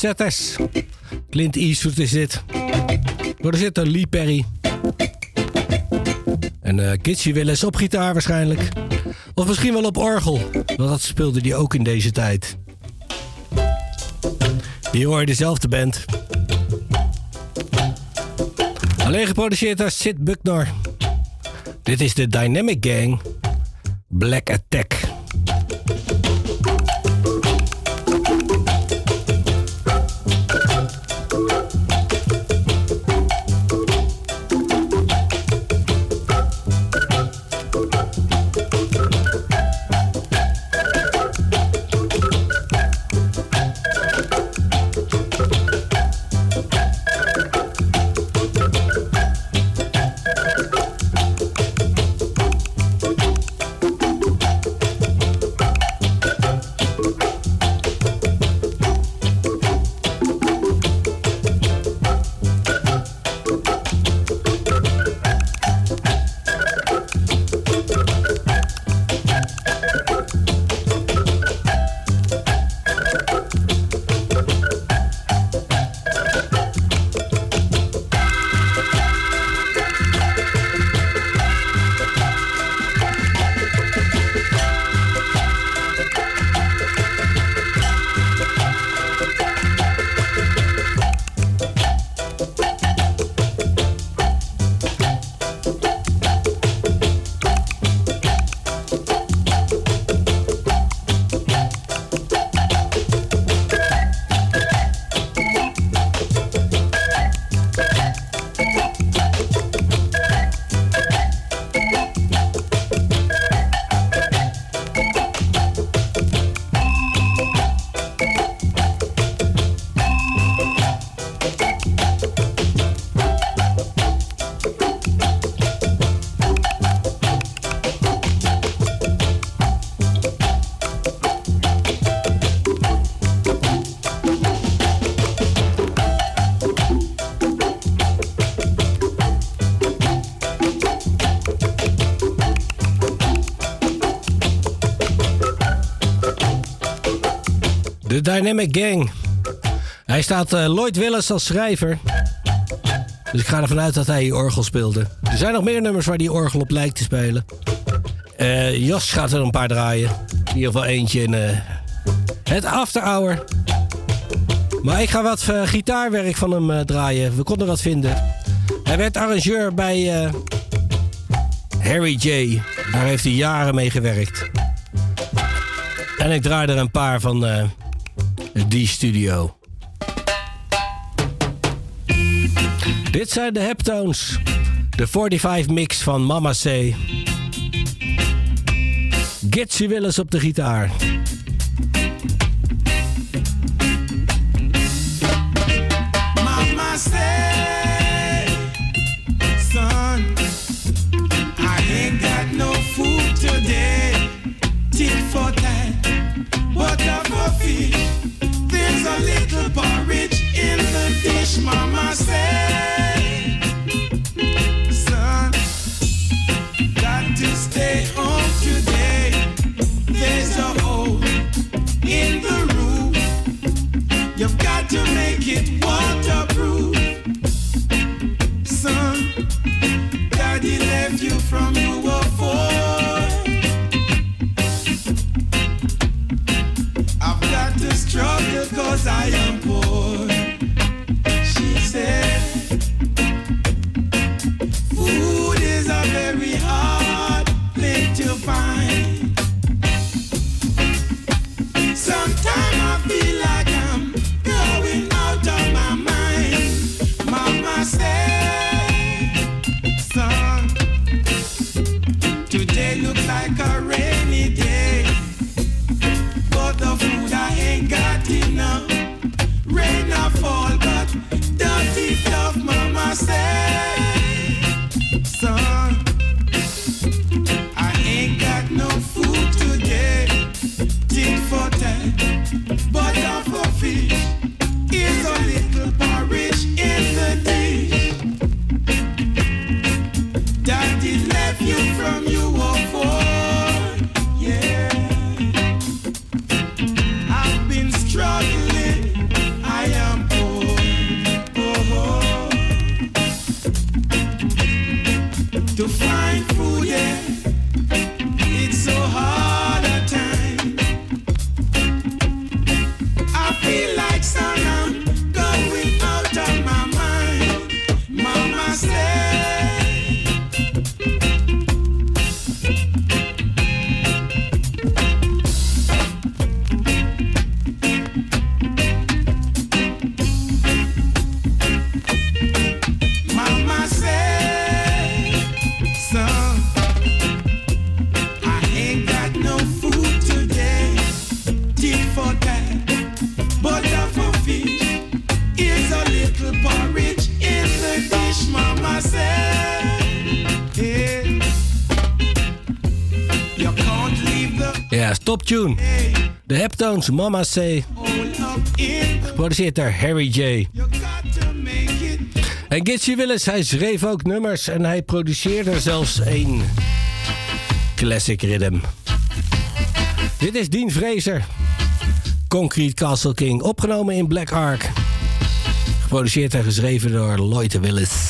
Upsetters. Clint Eastwood is dit. Voorzitter Lee Perry. En uh, Kitsy Willis op gitaar waarschijnlijk. Of misschien wel op orgel. Want dat speelde hij ook in deze tijd. Hier hoor je dezelfde band. Alleen geproduceerd door Sid Bucknor. Dit is de Dynamic Gang. Black Attack. De Dynamic Gang. Hij staat eh, Lloyd Willis als schrijver. Dus ik ga ervan uit dat hij orgel speelde. Er zijn nog meer nummers waar die orgel op lijkt te spelen. Eh, Jos gaat er een paar draaien. In ieder geval eentje in eh, het After Hour. Maar ik ga wat gitaarwerk van hem draaien. We konden wat vinden. Hij werd arrangeur bij Harry J. Daar heeft hij jaren mee gewerkt. En ik draai er een paar van die studio. Dit zijn de Heptones. De 45 mix van Mama C. Gitsy Willis op de gitaar. Heptones, Mama Geproduceerd door Harry J. En Gitsy Willis, hij schreef ook nummers en hij produceerde zelfs één classic rhythm. Dit is Dean Fraser. Concrete Castle King, opgenomen in Black Ark. Geproduceerd en geschreven door Lloyd Willis.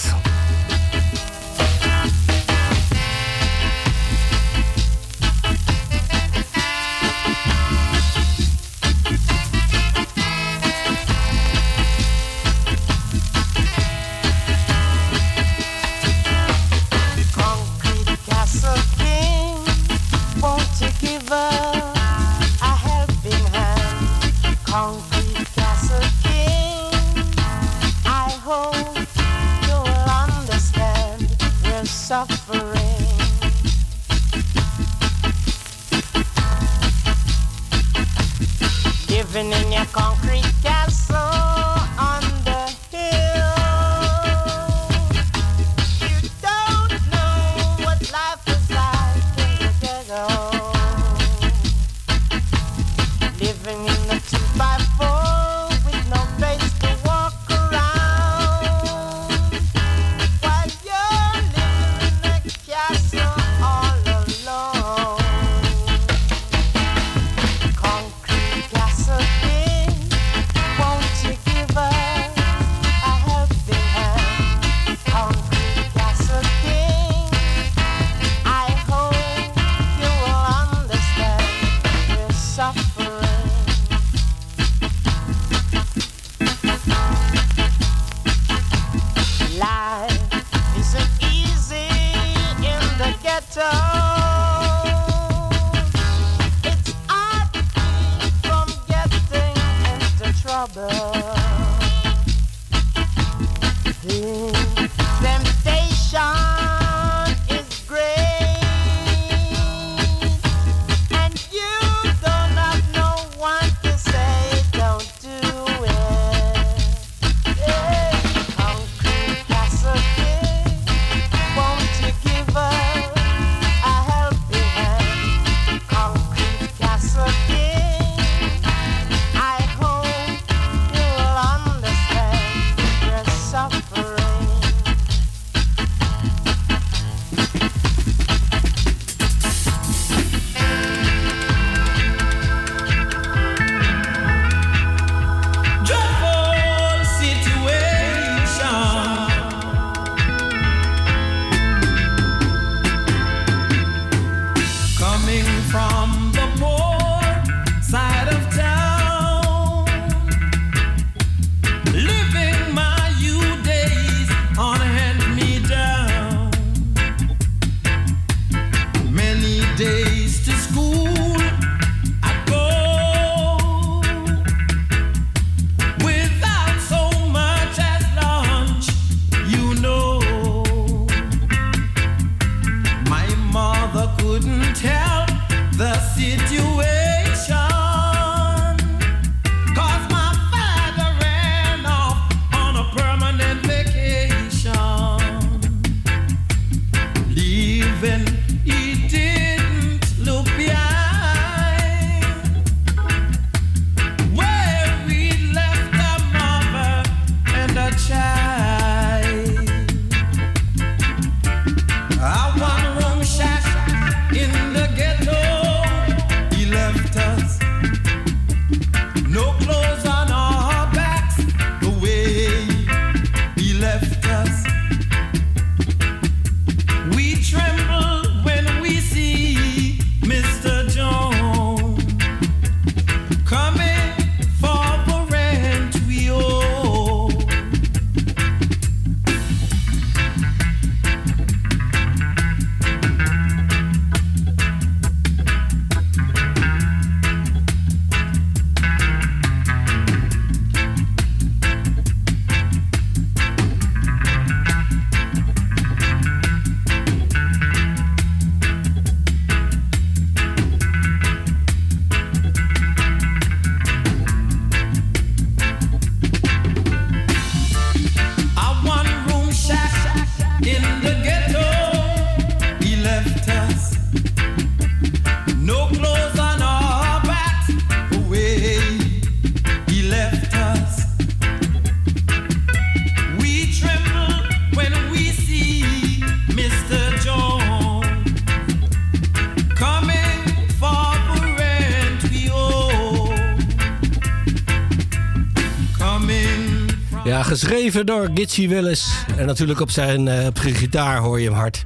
geschreven door Gitchy Willis. En natuurlijk op zijn uh, gitaar hoor je hem hard.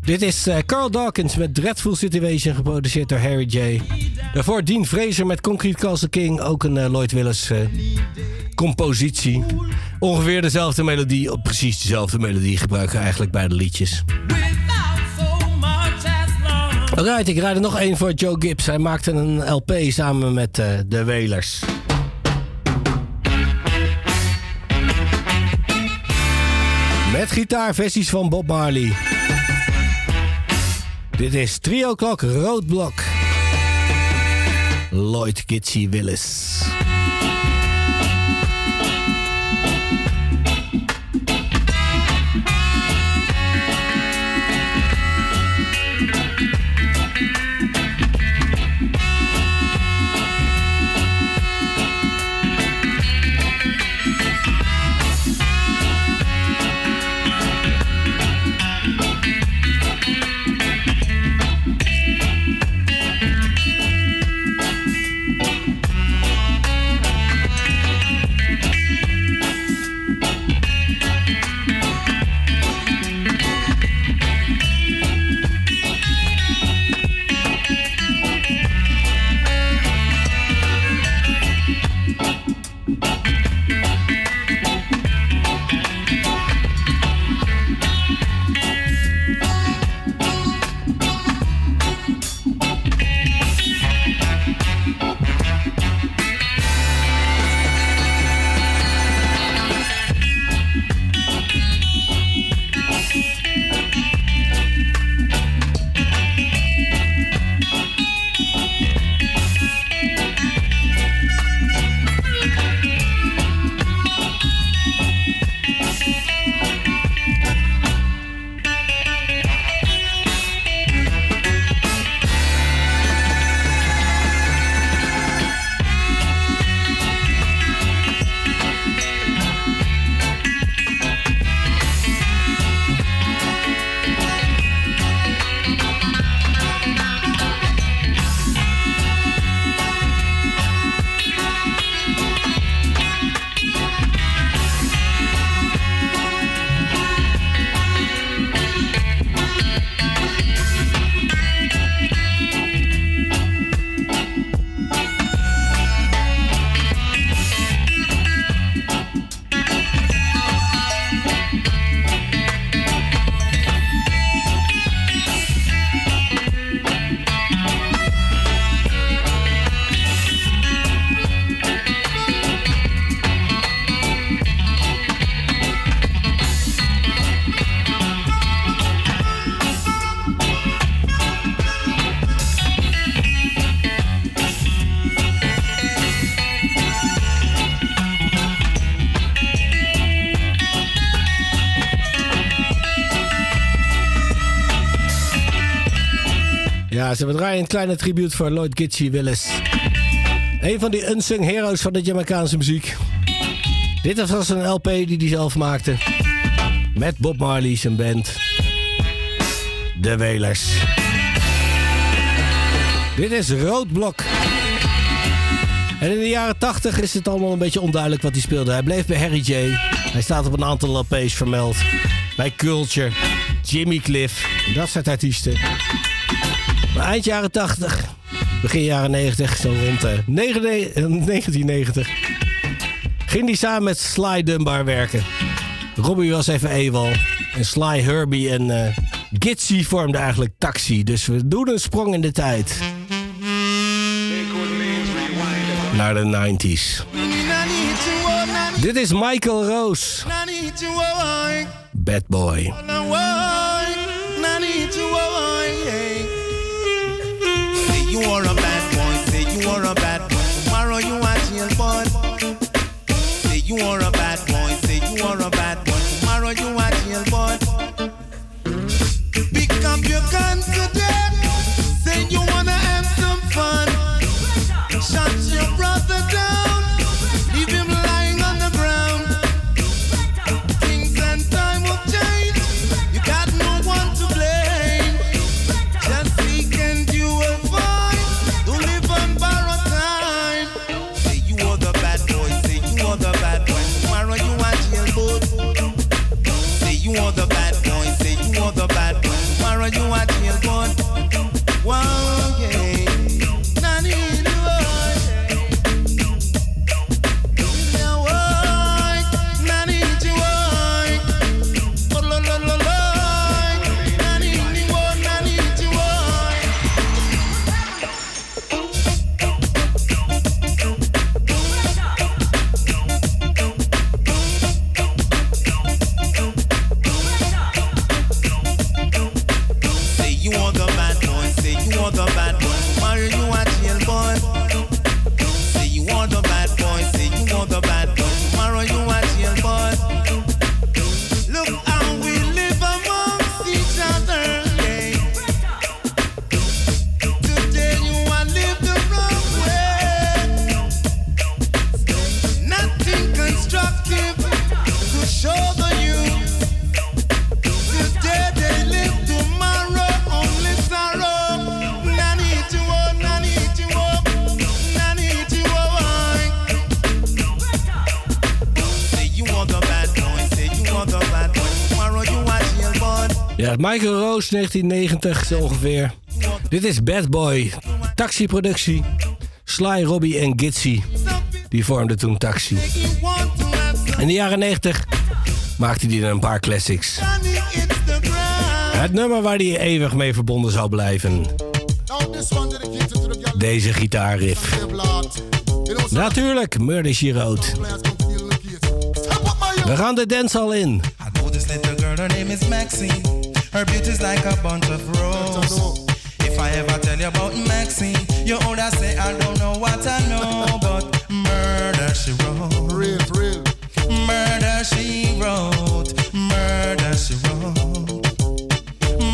Dit is eh, Carl Dawkins met Dreadful Situation, geproduceerd door Harry J. Daarvoor Dean Fraser met Concrete Castle King, ook een eh, Lloyd Willis compositie. Ongeveer dezelfde melodie, of precies dezelfde melodie gebruiken eigenlijk bij de liedjes. Alright, ik rijd er nog één voor Joe Gibbs. Hij maakte een LP samen met de Wailers. Met gitaarversies van Bob Marley. Dit is Trio Klok Roodblok. Lloyd Kitsie Willis. Ze draaien een kleine tribute voor Lloyd Gitchy Willis. Een van die unsung heroes van de Jamaicaanse muziek. Dit was een LP die hij zelf maakte. Met Bob Marley zijn band. De Welers. Dit is Roodblok. En in de jaren 80 is het allemaal een beetje onduidelijk wat hij speelde. Hij bleef bij Harry J. Hij staat op een aantal LP's vermeld. Bij Culture, Jimmy Cliff, dat soort artiesten. Eind jaren 80, begin jaren 90, zo rond eh, 1990, ging hij samen met Sly Dunbar werken. Robbie was even ewal. En Sly, Herbie en uh, Gitsy vormden eigenlijk Taxi. Dus we doen een sprong in de tijd. Naar de 90s. Dit is Michael Rose. Bad Boy. You are a bad boy, say you are a bad boy. Tomorrow you are jail boy. Pick up your gun Michael Roos, 1990 zo ongeveer. Dit is Bad Boy. Taxi-productie. Sly, Robbie en Gitsy. Die vormden toen Taxi. In de jaren 90 maakte hij er een paar classics. Het nummer waar hij eeuwig mee verbonden zou blijven. Deze gitaarriff. Natuurlijk, Murder She Wrote. We gaan de dancehall in. know this girl, her name is Maxine. Her beauty's like a bunch of roses. If I ever tell you about Maxine, you older say I don't know what I know, but murder she wrote. Real, real. Murder she wrote. Murder she wrote.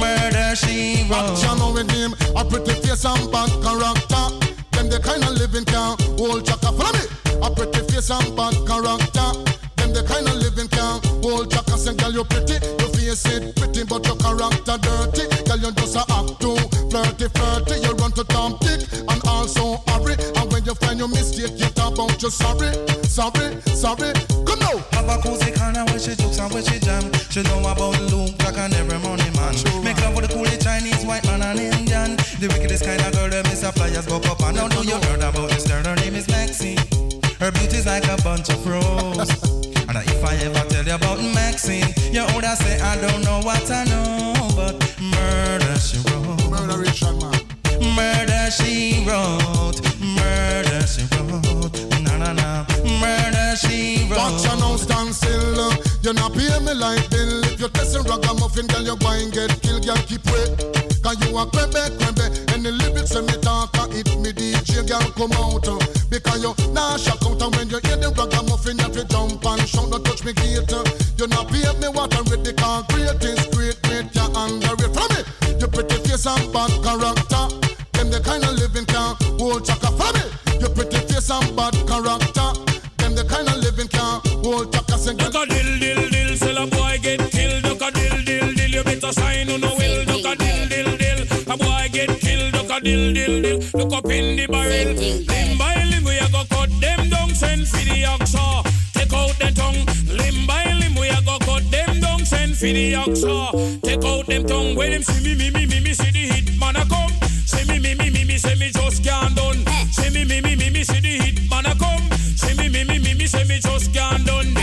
Murder she wrote. Action with him, a pretty face and bad character. Them the kind of living can hold chaka. Follow me. A pretty face and bad character. Them the kind of living hold chaka. Say, girl, you pretty, your face it pretty, but your character dirty. Girl, you just a act too flirty, flirty. You run to Tom Dick and also hurry. And when you find your mistake, you talk about you sorry, sorry, sorry. Come now. Have a cozy corner where she jokes and where she jam. She know about Luke Black and every money man. Make love with the coolie Chinese, white man and Indian. The wickedest kind of girl, them is a flyers go up and down. Know you heard about this girl? Her name is Maxine. Her beauty's like a bunch of roses. and if I ever about Maxine, you older say I don't know what I know, but murder she wrote. Murder man. Murder she wrote. Murder she wrote. Na na na. Murder she wrote. Watch you now stand still. You not pay me like bill. If you're testing ragamuffin, girl, you go and get killed. Girl, keep wait. Cause you a crebe, crebe. And the lyrics when me talk, I hit me DJ, girl, come out. Uh, because you nah shock out. And when you hear the ragamuffin, you jump and shout, don't touch me gate. You're not pay me what I'm ready, concrete is great, mate, you're underrated. From me, your pretty face and bad character. Them the kind of living can't hold chaka. From me, your pretty face and bad character. Them the kind of living can't hold chaka. Look a dill, dill, dill, sell a boy get killed. Look a dill, dill, dill, you better sign on a will. Look a dill, dill, dill, a boy get killed. Look a dill, dill, dill, look up in the barrel. Limb by limb, we a go cut them down, send for the oxa. Send for the oxa. Take out them tongue. When them see me me me me me see the hit man a come. See me me me me me say me just can't done. See me me me me me see the hit man a come. See me me me me me say me just can't done.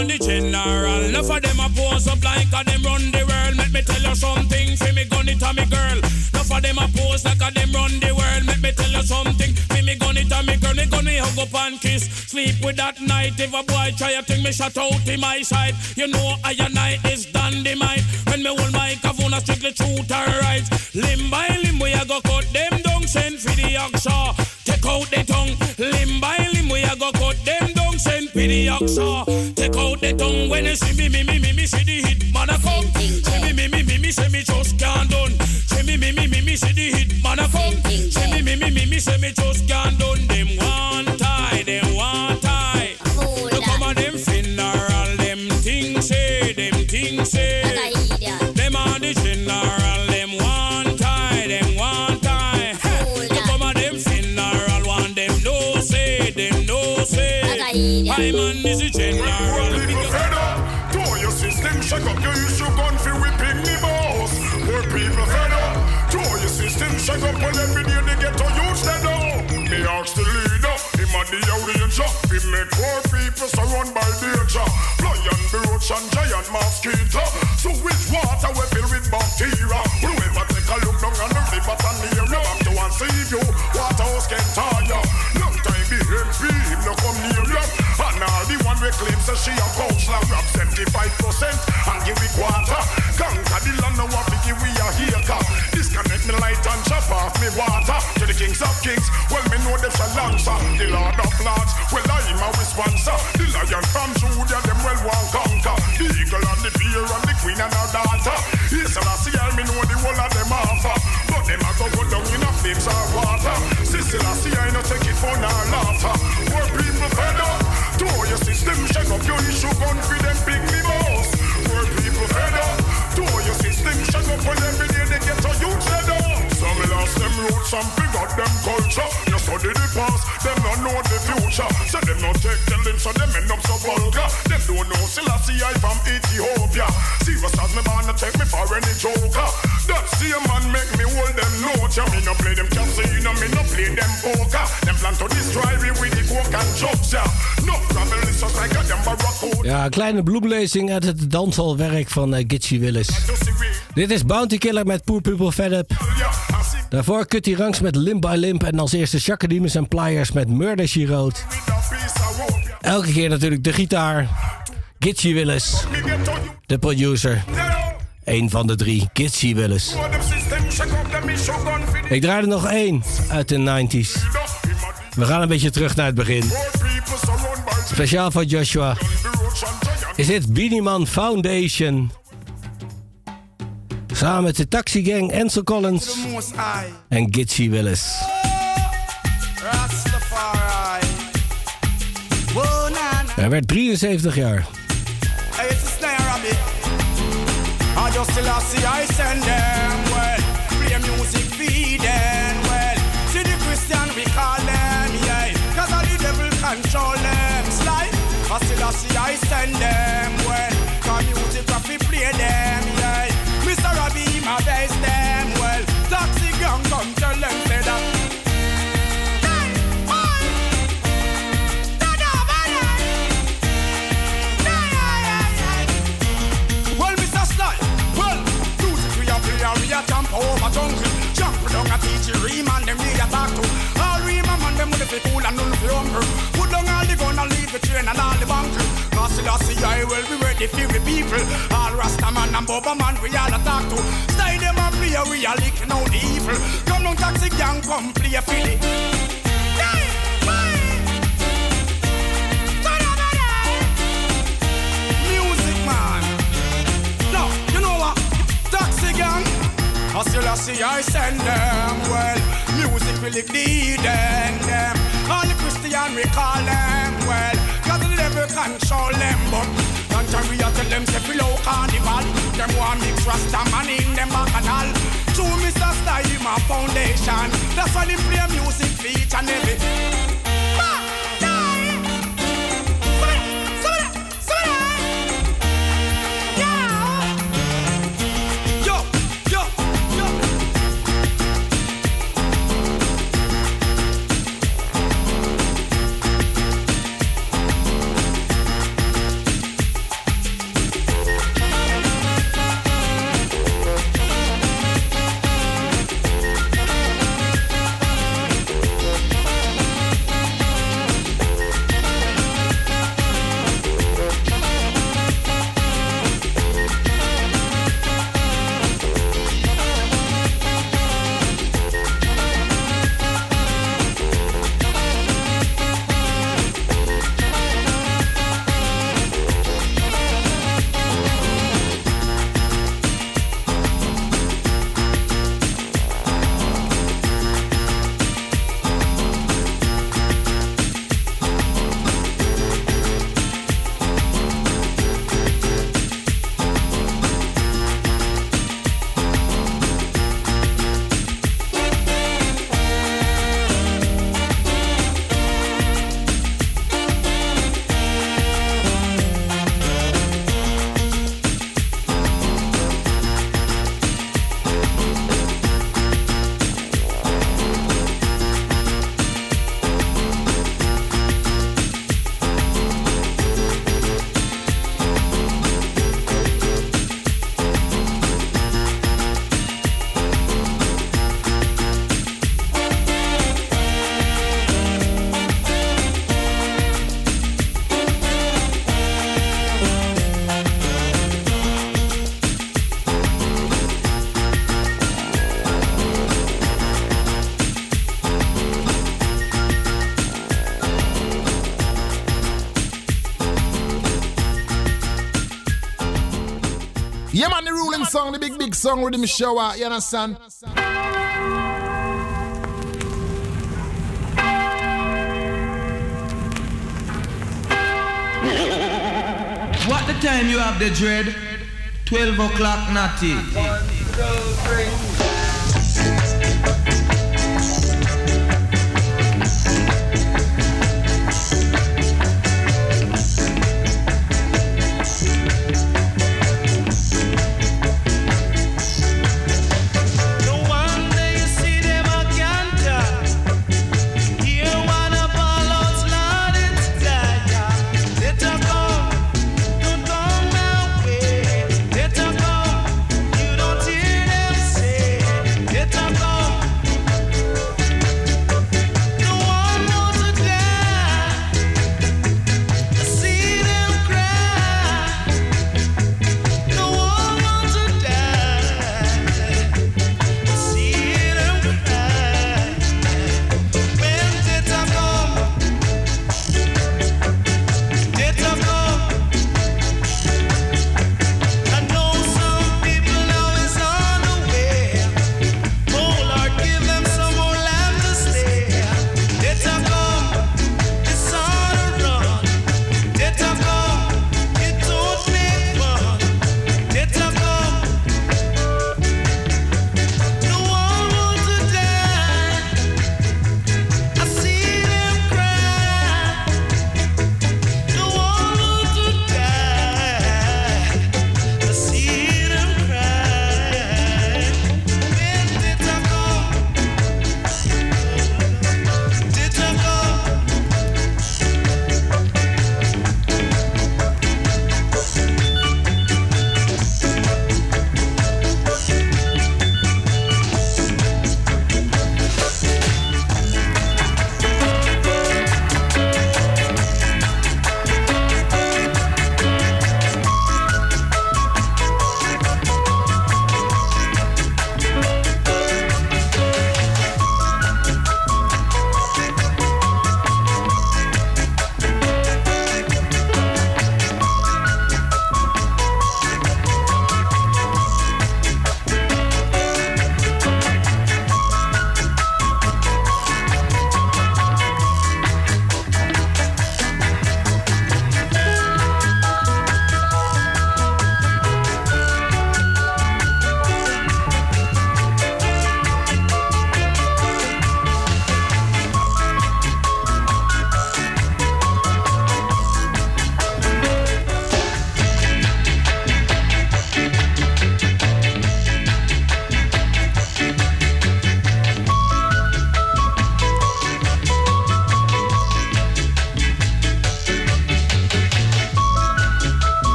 On the general, enough of them a pose up like a them run the world. Let me tell you something, fi me gun it a me girl. Enough of them a pose like a them run the world. Let me tell you something, fi me gun it a me girl. Me gun me hug up and kiss, sleep with that night. If a boy try a thing, me shut out in my side. You know I and I is dynamite. When me hold microphone, I strictly truth or right. Limb by limb, we a go cut them down, send for the oxa. Take out the tongue, the oxa. Take out the tongue when you see me, me, me, me, me, see the hit man a come. See me, me, me, me, me, say me just can't done. See me, me, me, me, me, see the hit man a come. See me, me, me, me, me, say me just can't done. Them say. I man is a general. Fed up, to your system, shake up your issue, gun for whipping me boss. Poor people fed up, to your system, shake up when every day they get to use them now. Me ask the leader, him a the outrager, we make poor people surrounded by danger. Lion, roach and giant mosquito. So which water we fill with bacteria? Whoever she a like rap 75% and give it quarter. Conquer the land now we give we a haircut. Disconnect me light and chop off me water. To the kings of kings, well me know them shall answer. The lord of lords, well I am a sponsor. The lion from Judah, them some forgot them culture. You study the past, them not know the future. So them not take the limb, so them end up so vulgar. Them don't know Selassie I from Ethiopia. Serious as me man, take me for any joker. That same man make me hold them notes. Yeah, me no play them casino, me no play them poker. Them plan to destroy me with the coke and drugs, yeah. No travel is just like a them barracuda. Ja, kleine bloemlezing uit het dansalwerk van eh, Gitchy Willis. Dit is Bounty Killer met Poor People Fed Up. Daarvoor Cutty Ranks met Limp by Limp. En als eerste Chakademus en Pliers met Murder She. Elke keer natuurlijk de gitaar. Gitchy Willis. De producer. Eén van de drie. Gitchy Willis. Ik draai er nog één uit de 90s. We gaan een beetje terug naar het begin. Speciaal voor Joshua. Is dit Beanie Man Foundation. Samen met de Taxi Gang, Ansel Collins en Gitchy Willis. Hij werd 73 jaar. Cause all the devil control them. Slide. See I send them the I will be ready for the people. All Rasta man and Boba man we all attack to. Stay them and play, we are licking out the evil. Come on, taxi gang, come play a Philly. Music man. No, you know what? Taxi gang. I still I see I send them. Well, music will lead them. All the Christian we call them. Well, the control them. But I tell them say below carnival. Them want mix Rasta man in them bacchanal. True Mr. Style my foundation. That's why they play music each and every. song with him shower, you understand? What the time you have the dread? 12 o'clock, naughty. One, two, three.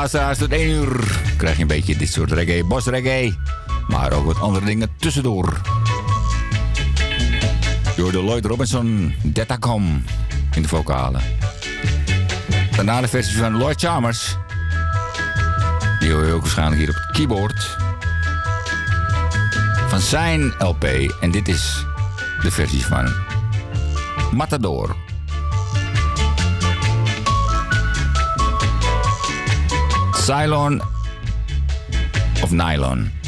Luisteraars, tot 1 uur krijg je een beetje dit soort reggae, bos reggae. Maar ook wat andere dingen tussendoor. Door de Lloyd Robinson, Detacom in de vocalen. Daarna de versie van Lloyd Chalmers. Die hoor je ook waarschijnlijk hier op het keyboard. Van zijn LP. En dit is de versie van Matador. Cylon of Nylon.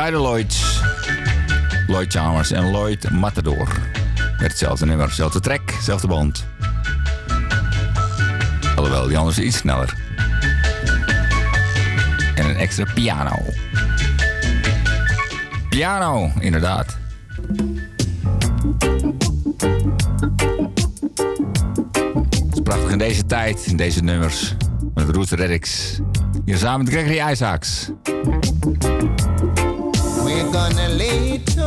Dus de Lloyds, Lloyd Chalmers en Lloyd Matador. Met hetzelfde nummer, hetzelfde track, hetzelfde band. Alhoewel, die andere is iets sneller. En een extra piano. Piano, inderdaad. Het is prachtig in deze tijd, in deze nummers. Met Roots Reddix. Hier samen met Gregory Isaacs. We're gonna lay it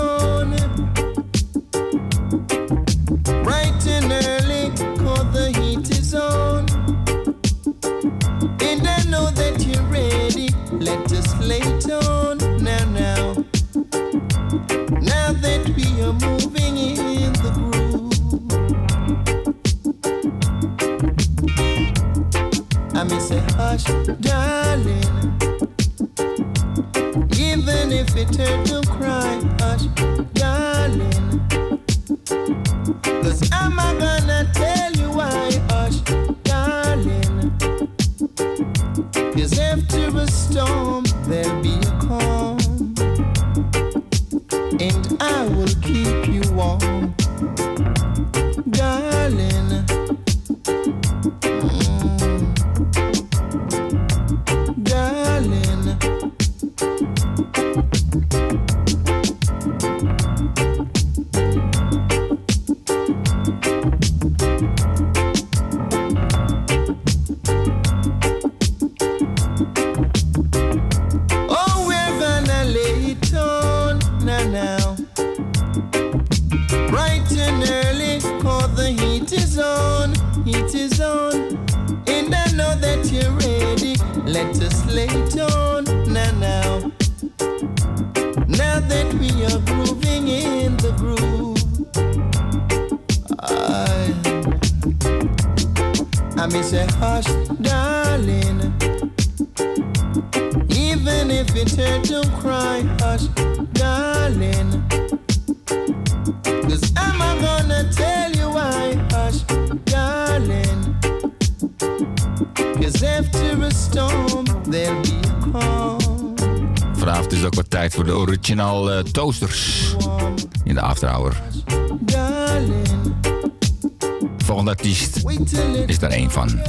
original eh, toasters in de after hour. Darling, Volgende artiest is daar één van.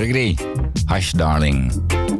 Gregory. Hush Darling. Darling.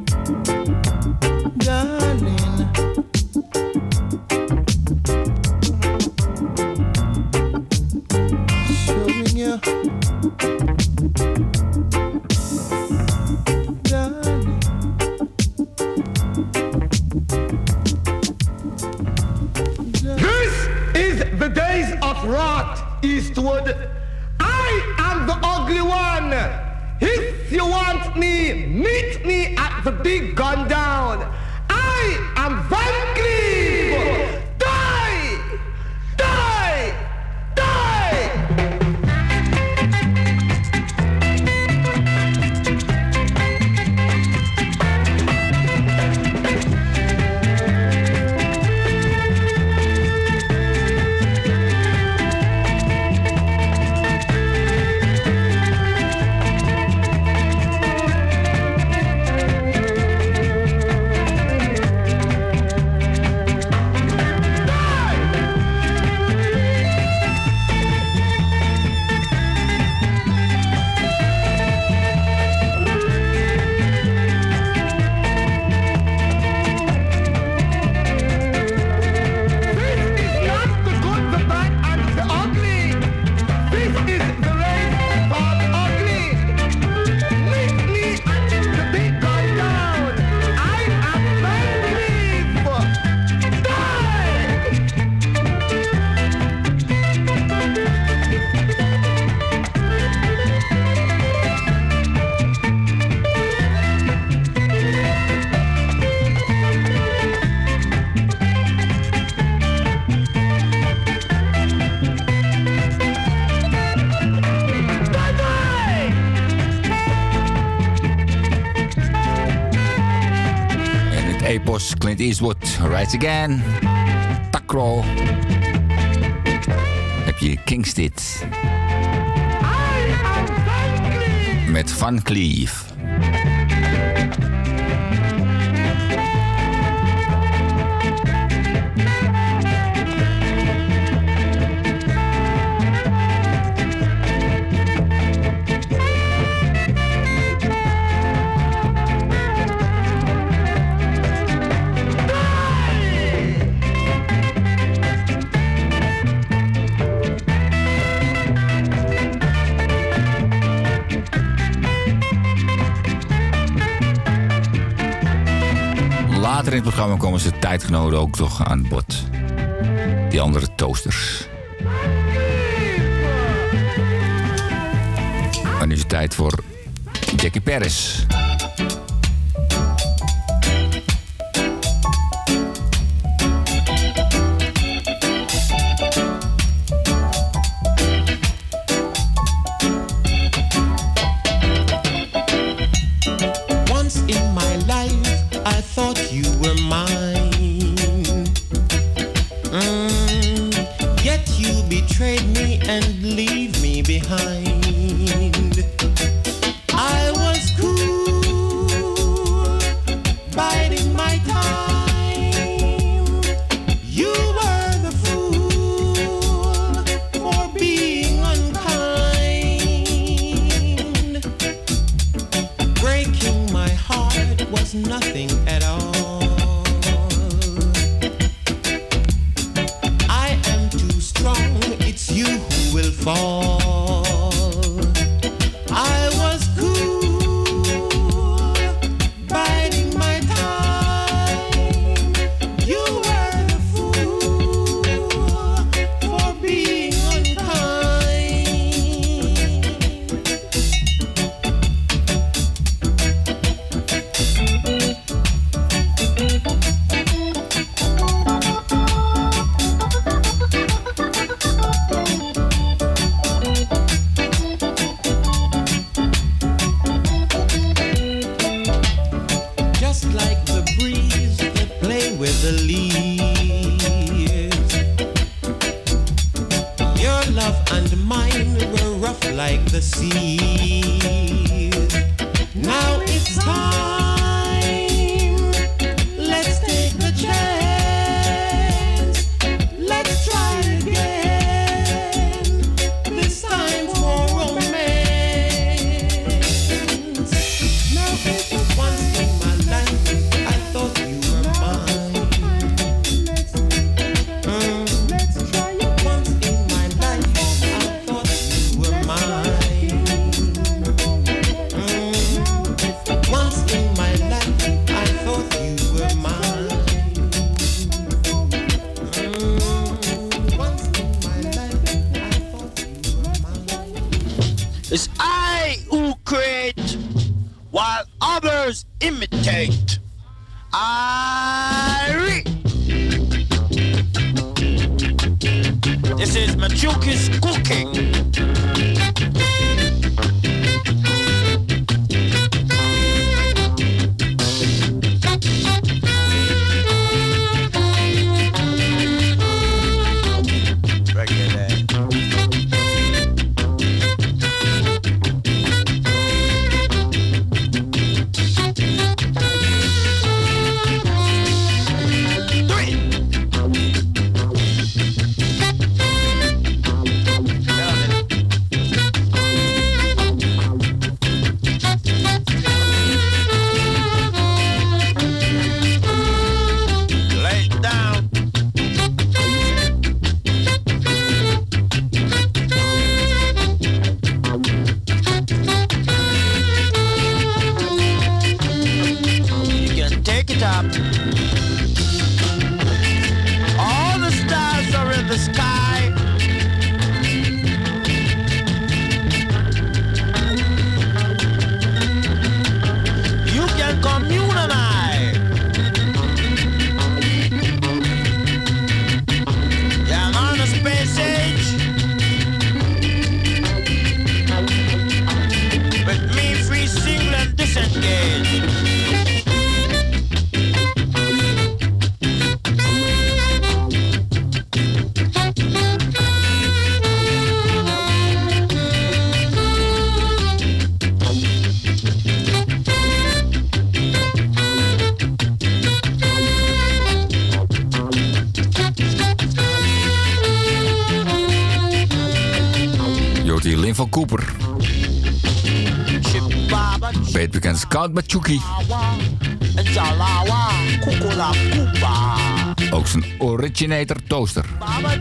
Clint Eastwood, right Again, Takro. Heb je Kingstid. Met Van Cleef. In het programma komen ze tijdgenoten ook toch aan bod. Die andere toasters. En nu is het tijd voor Jackie Paris. van Cooper. Beet bekend als Count Ook zijn originator toaster. Mama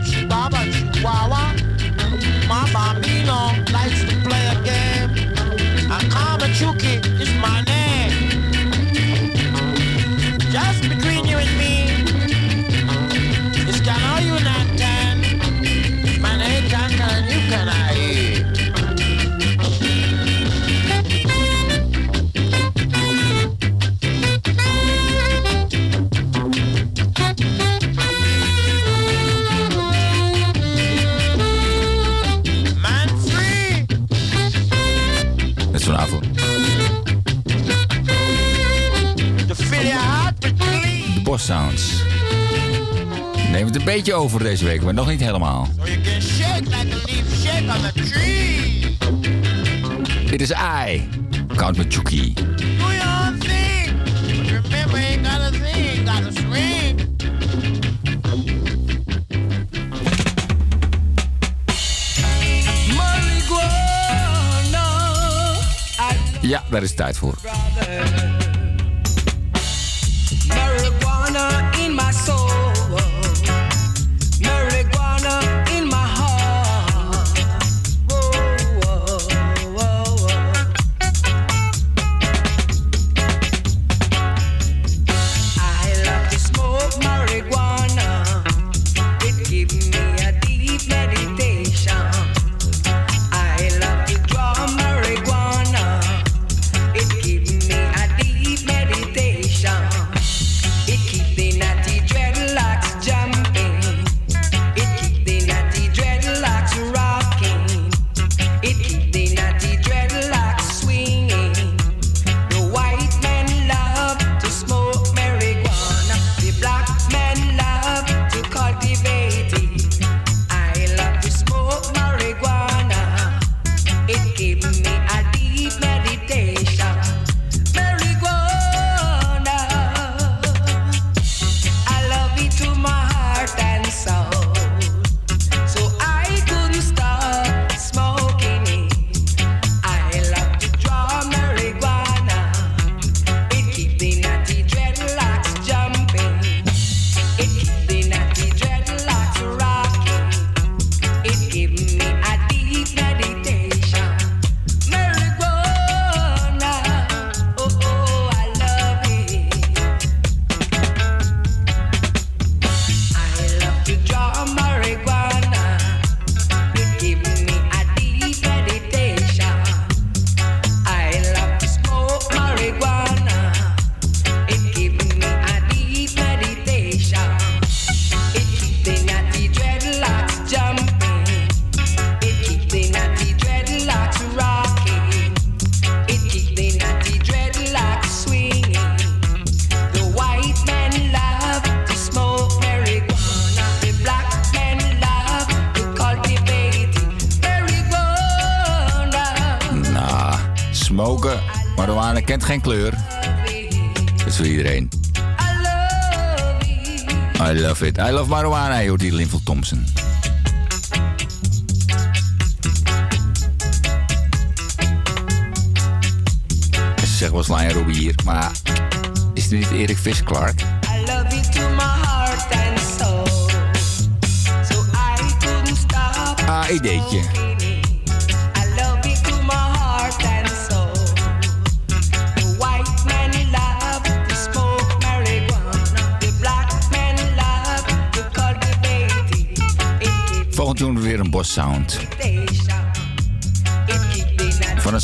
Love Neem het een beetje over deze week, maar nog niet helemaal. Dit is I, Count Machuki. Ja, daar is tijd voor.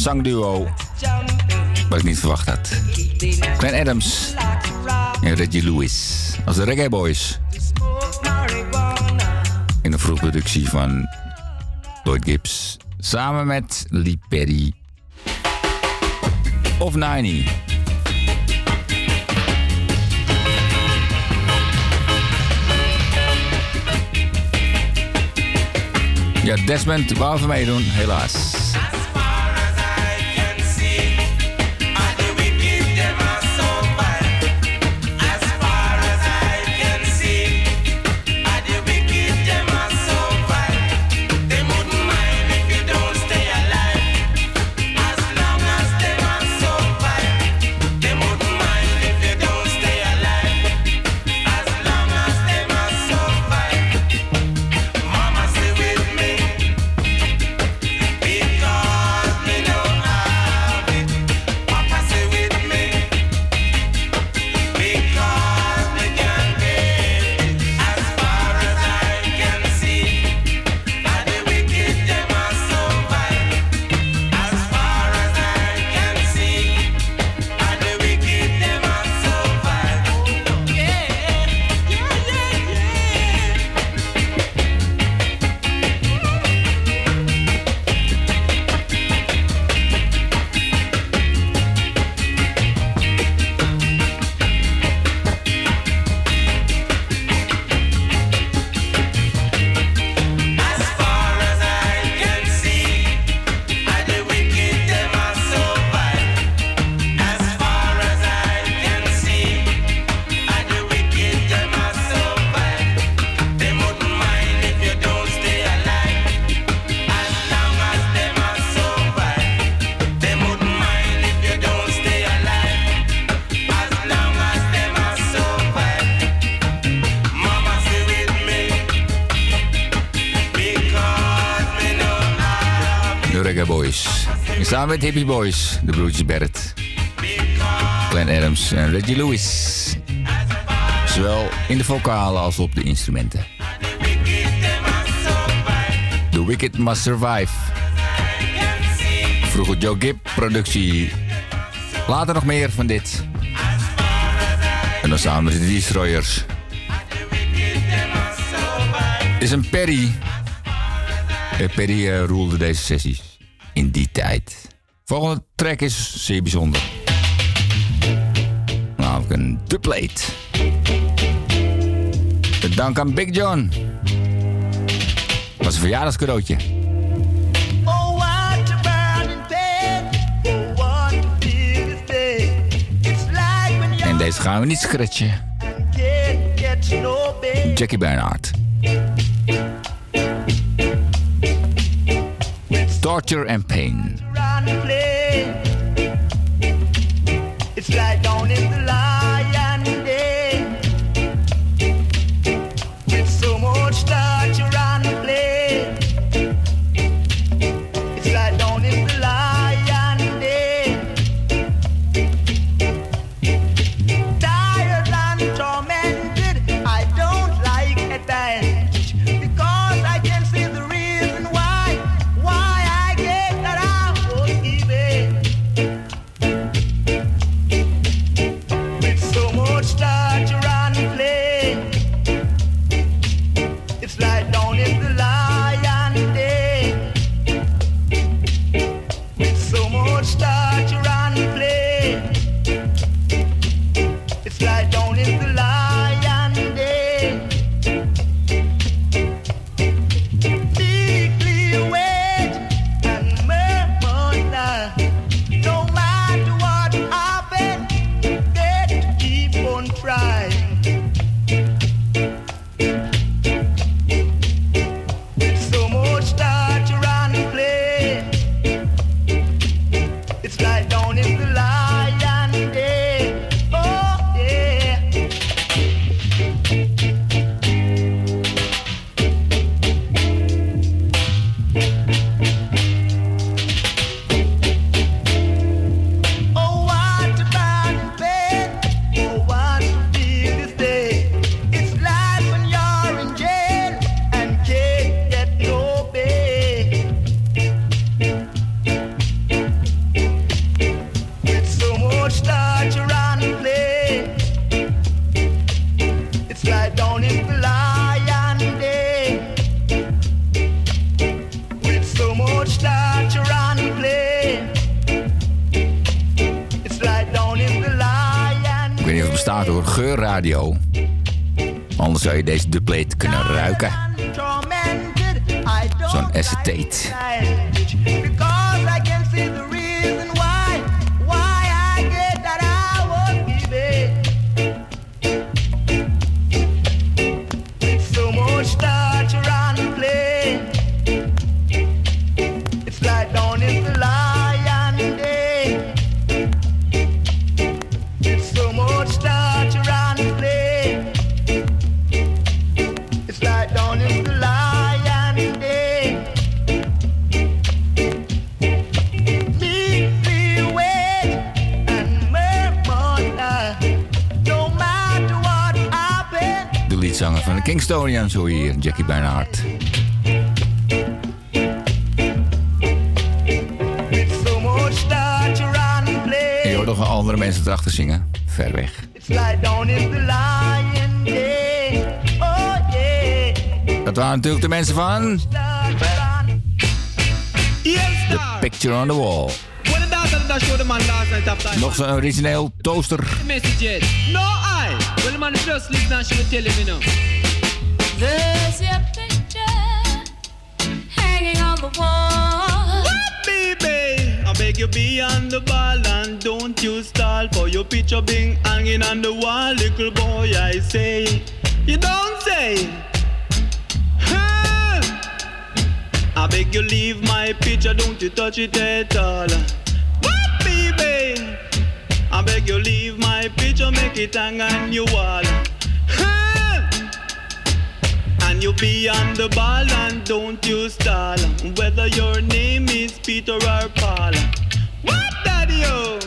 zangduo. Wat ik niet verwacht had. Glenn Adams en Reggie Lewis. Als de Reggae Boys. In een vroege productie van Lloyd Gibbs. Samen met Lee Perry. Of 90. Ja, Desmond wou we meedoen, helaas. Met Hippie Boys, de broertjes Barrett, Glenn Adams en Reggie Lewis. Zowel in de vocalen als op de instrumenten. The Wicked Must Survive. Vroeger Joe Gibb productie. Later nog meer van dit. En dan samen met de Destroyers. Is een Perry. Eh, Perry eh, roelde deze sessies. Volgende track is zeer bijzonder. Namelijk een dubplate. Met dank aan Big John. Was een verjaardagscadeautje. Oh, En deze gaan we niet scratchen. Jackie Bernhardt. Torture and Pain. Hey. Hoor je hier, Jackie play. En je hoort nog andere mensen erachter zingen. Ver weg. Oh. Dat waren natuurlijk de mensen van The Picture on the Wall. Nog zo'n origineel toaster. No I. Well man just listen and she will tell him you know. There's your picture hanging on the wall. Baby, I beg you be on the ball and don't you stall for your picture being hanging on the wall, little boy. I say, you don't say. I beg you leave my picture, don't you touch it at all. What, baby? I beg you leave my picture, make it hang on your wall. And you be on the ball and don't you stall. Whether your name is Peter or Paul. What daddy oh?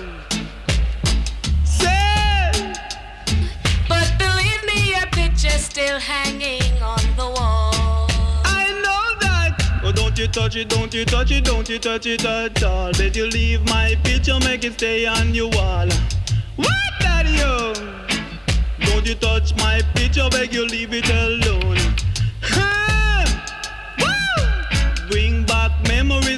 Say But believe me, your picture's still hanging on the wall. I know that. Oh, don't you touch it, don't you touch it, don't you touch it at all. Bet you leave my picture, make it stay on your wall. What daddy oh? Don't you touch my picture, beg you leave it alone.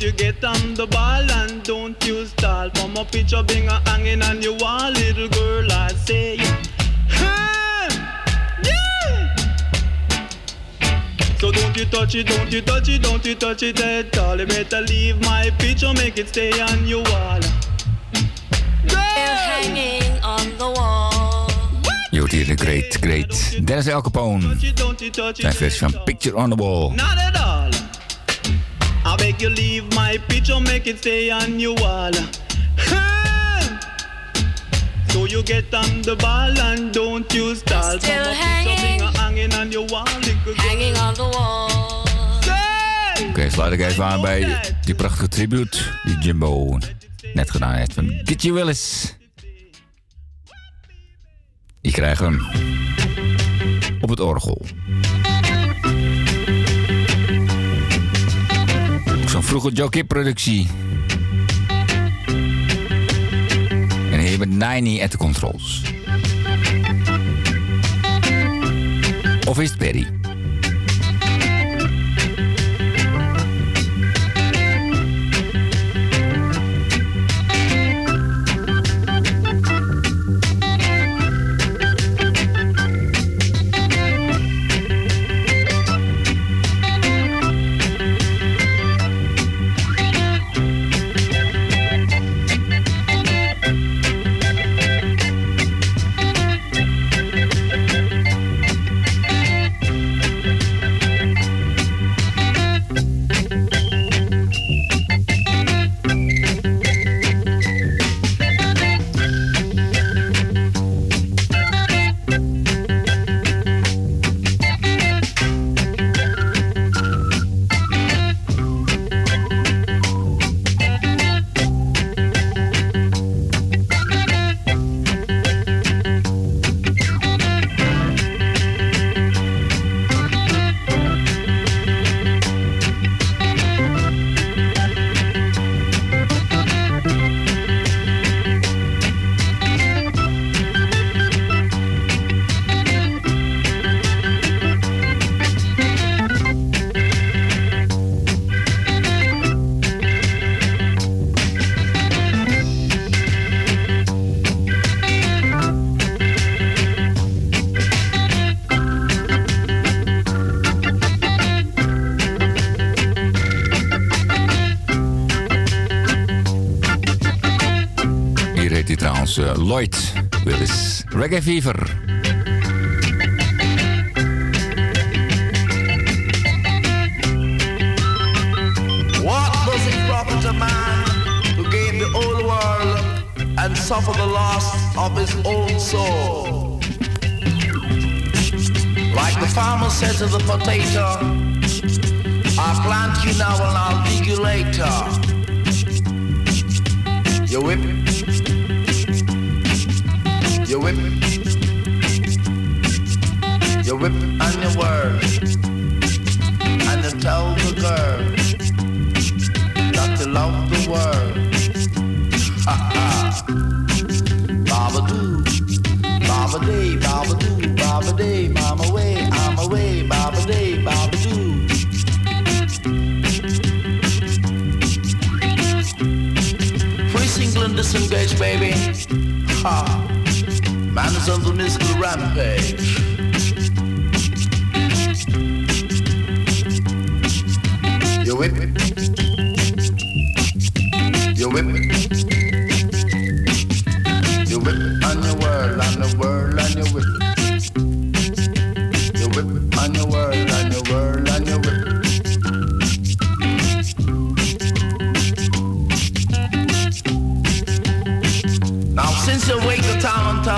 You get on the ball and don't you stall. From a picture being a hanging on your wall, little girl, I say. Hey, yeah. So don't you touch it, don't you touch it, don't you touch it at all. You better leave my picture, make it stay on your wall. Still hanging on the wall. Je hoort hier de great, great Dennis El Capone. Zijn versie van Picture on the Wall. I beg you leave my picture, make it stay on your wall. So you get on the ball and don't you stall. Still a hanging on your wall. Hanging on the wall. Oké, sluit ik even aan bij die prachtige tribute die Jimbo net gedaan heeft van Gitty Willis. Die krijgen we hem op het orgel. Zo'n vroege Joe Kip productie. En hier met Nini at the controls. Of is het Perry? Reggae Fever. What does it profit a man to gain the whole world and suffer the loss of his own soul? Like the farmer said to the potato, I'll plant you now and I'll dig you later. You whip, your whip, your whip and your words. sons of Mr. Rampage. You whip it. You whip it.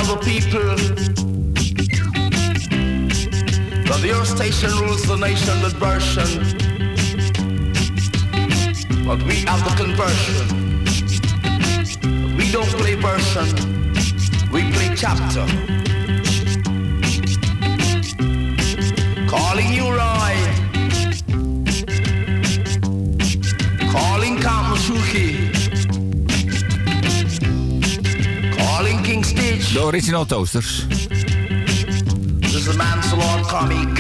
The people that your station rules the nation with version, but we have the conversion. We don't play version, we play chapter. Calling you Roy, De original toasters. This is a man Salon comic,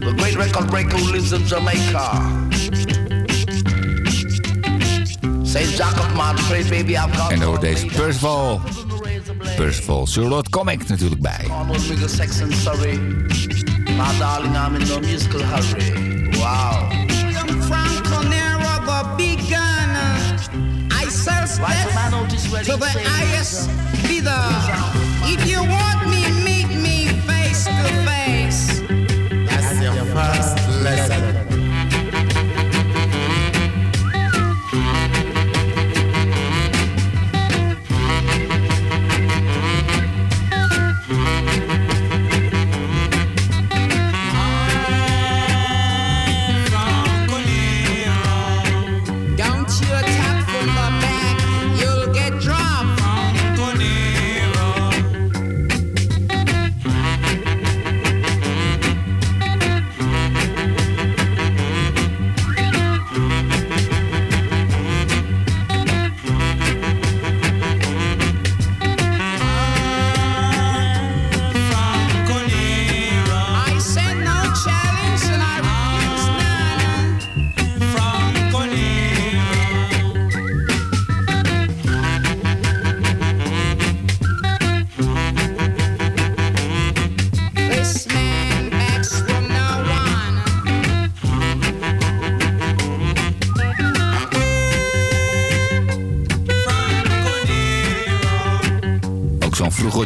the great record breaker who lives in Jamaica. Saint Jacob Montreal, baby, I've got En daar hoort deze Percival. Percival Surlot Comic natuurlijk bij. on with me the sex and sorry. My darling, I'm in no musical hurry. Wow. Young Franco Nero, the big gun. I sell steps to the highest bidder. If you want me, meet me face to face. That's your first lesson.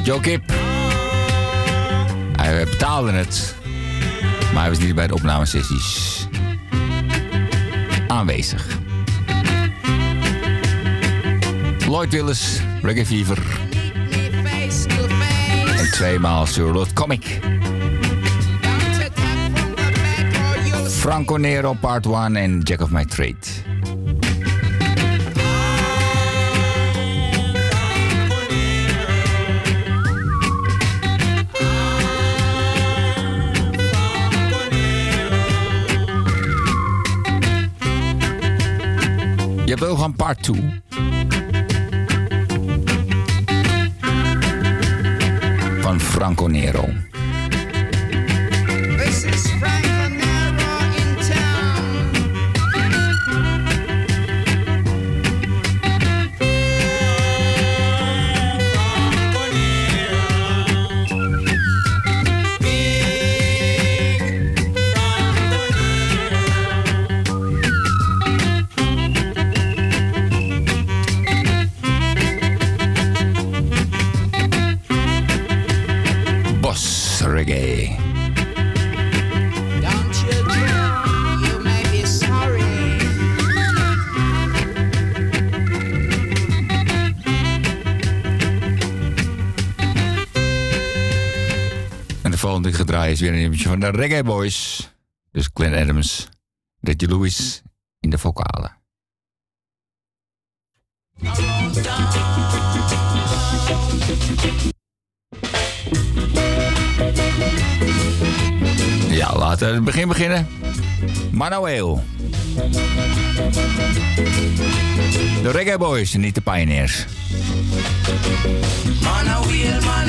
Vroeger Jokip. Hij betaalde het. Maar hij was niet bij de opnamesessies aanwezig. Lloyd Willis, Reggae Fever. En tweemaal Surlot Comic. Franco Nero Part 1 en Jack of My Trade. 2. Van Franco Nero. Is weer een nummertje van de Reggae Boys. Dus Glenn Adams, Reggie Lewis in de vocalen. Ja, laten we het begin beginnen. Manuel. De Reggae Boys niet de Pioneers. Man a wheel, man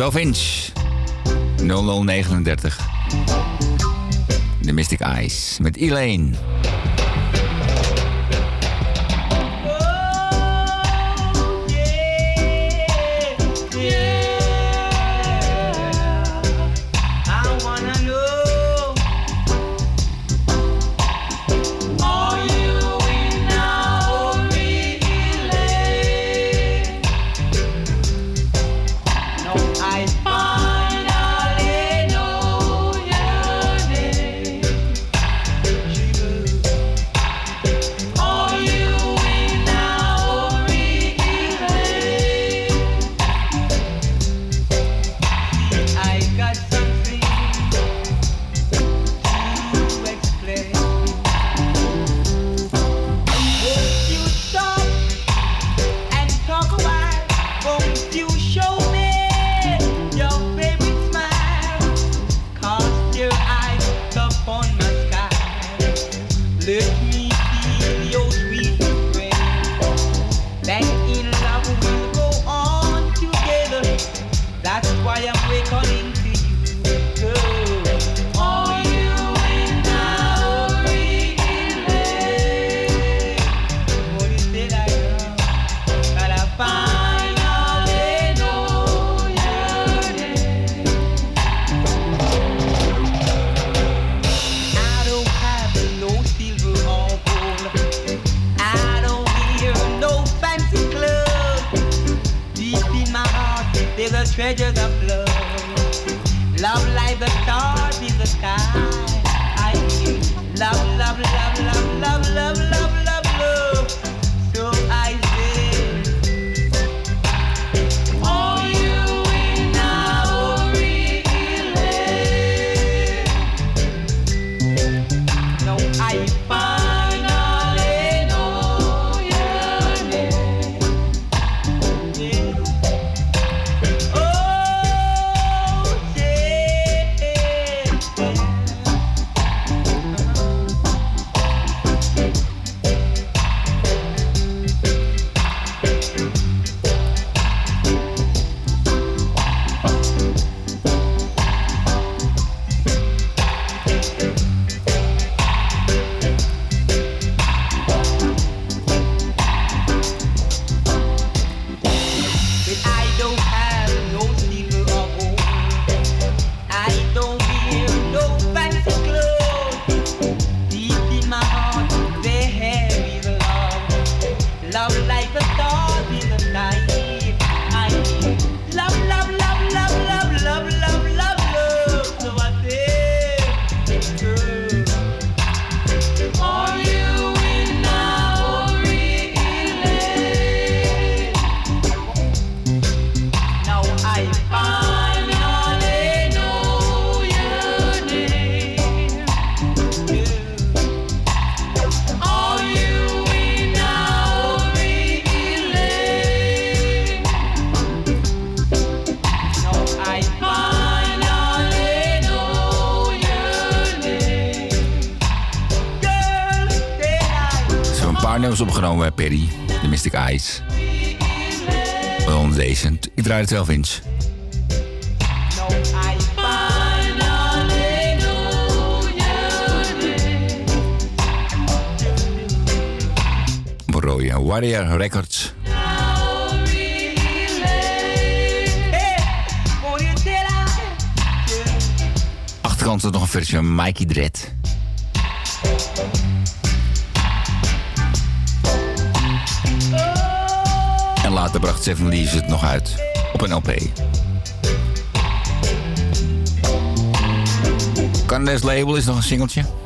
12 inch. 0039. The Mystic Eyes met Elaine. Het 12 eens Roya Warrior Records. Achterkant is nog een versie van Mikey Dredd. En later bracht Seven Leaves het nog uit op een LP. deze label is nog een singeltje.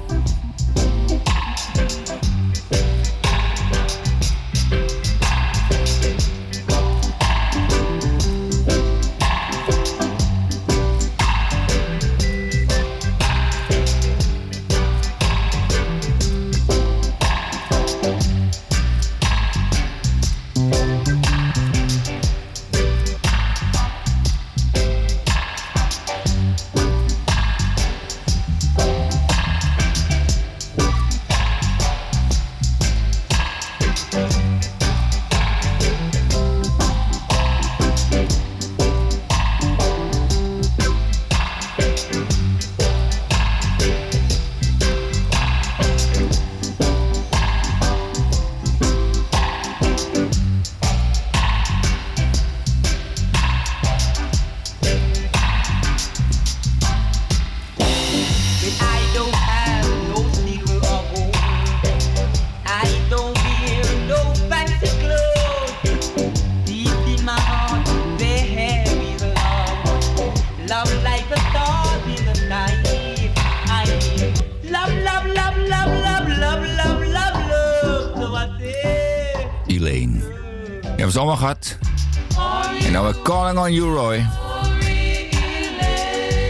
En nou dan we Calling on You, Roy.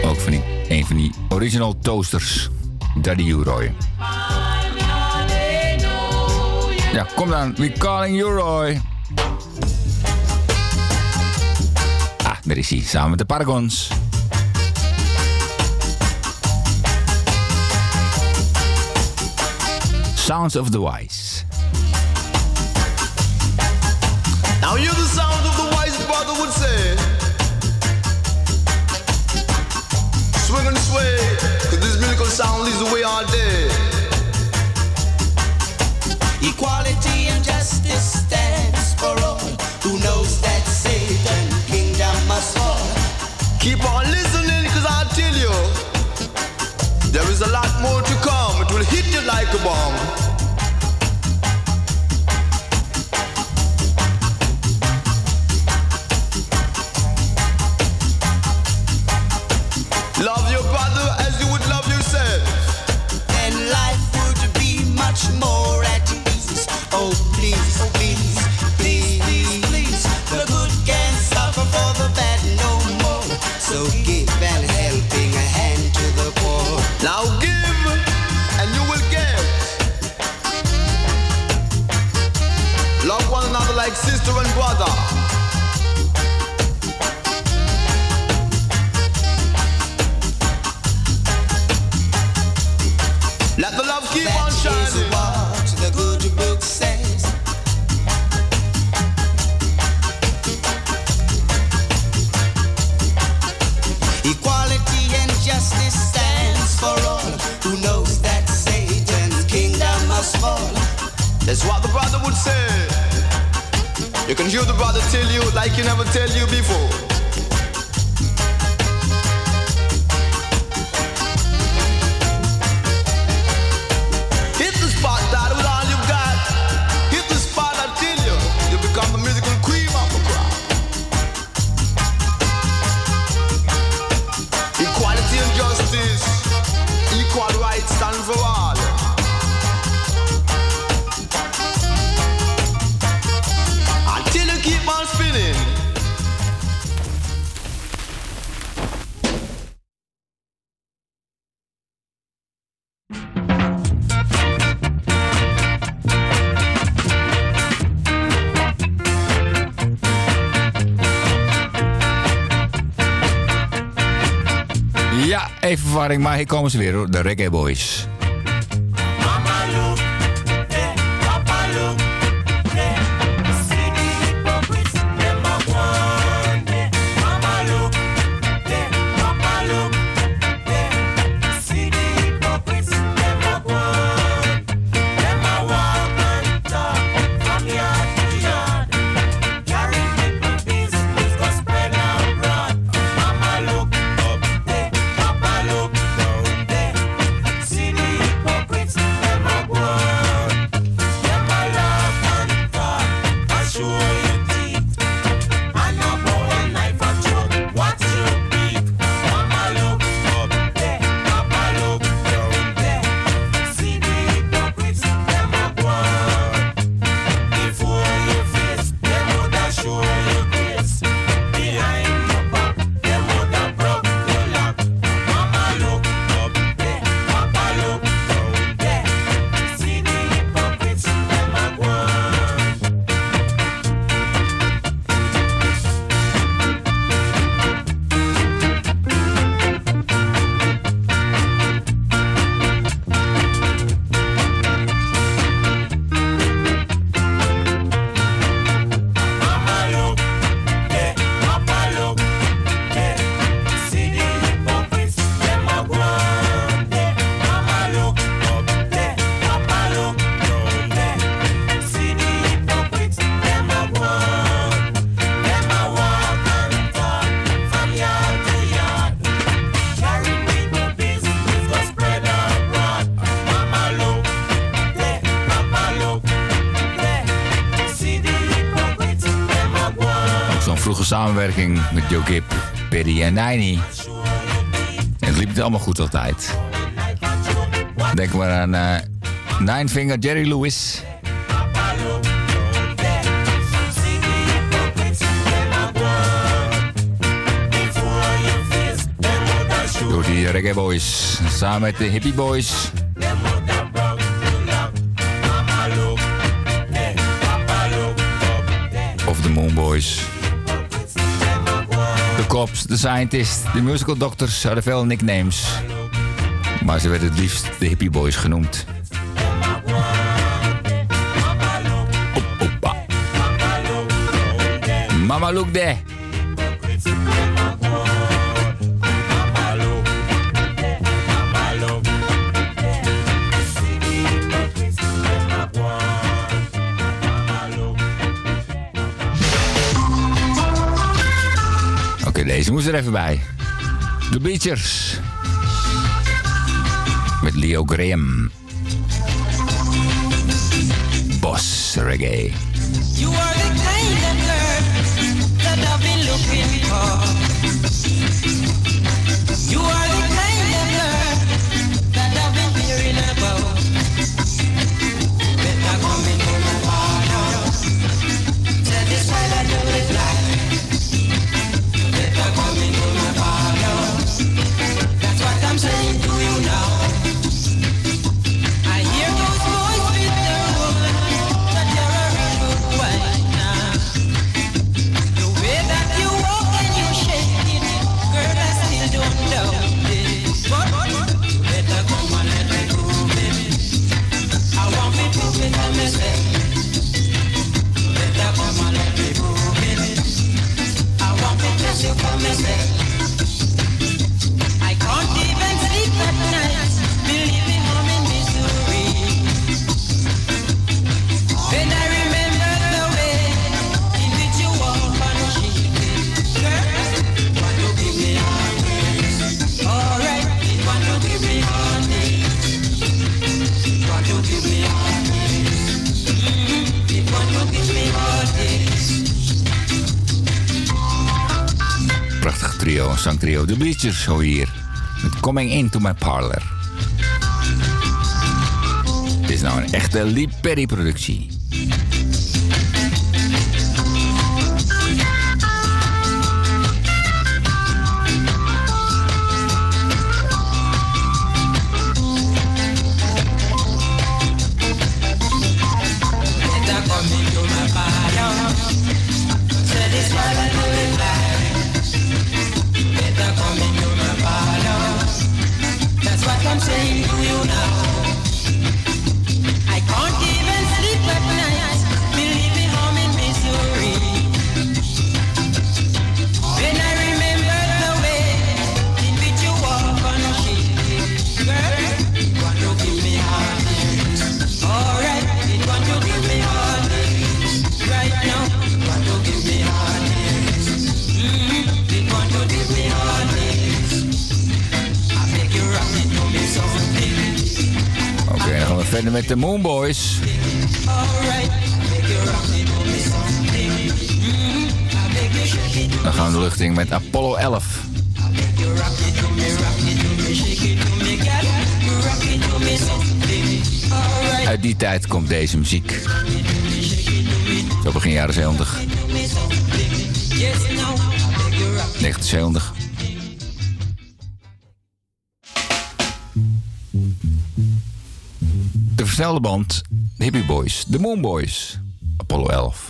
Ook van die, een van die original toasters. Daddy You, Roy. Ja, kom dan. We Calling You, Roy. Ah, daar is hij. Samen met de Paragons. Sounds of the Wise. Maar hier komen ze weer de Reggae Boys. samenwerking met Joe Gibb, Perry en Nijni. Het liep het allemaal goed altijd. Denk maar aan eh, Nine Finger Jerry Lewis. Door die reggae boys, samen met de hippie boys. Of de Moon Boys. De The Scientist, de Musical Doctors hadden veel nicknames. Maar ze werden het liefst de Hippie Boys genoemd. Mama Look There. er even bij. De Beachers. Met Leo Graham. Boss Reggae. Richards Show hier. Met Coming Into My Parlor. Dit is nou een echte Lee Perry productie. de Moonboys. Dan gaan we de lucht in met Apollo 11. Uit die tijd komt deze muziek. Zo begin jaren 70. 1970. versnelde band, de Hippie Boys, de Moon Boys, Apollo 11.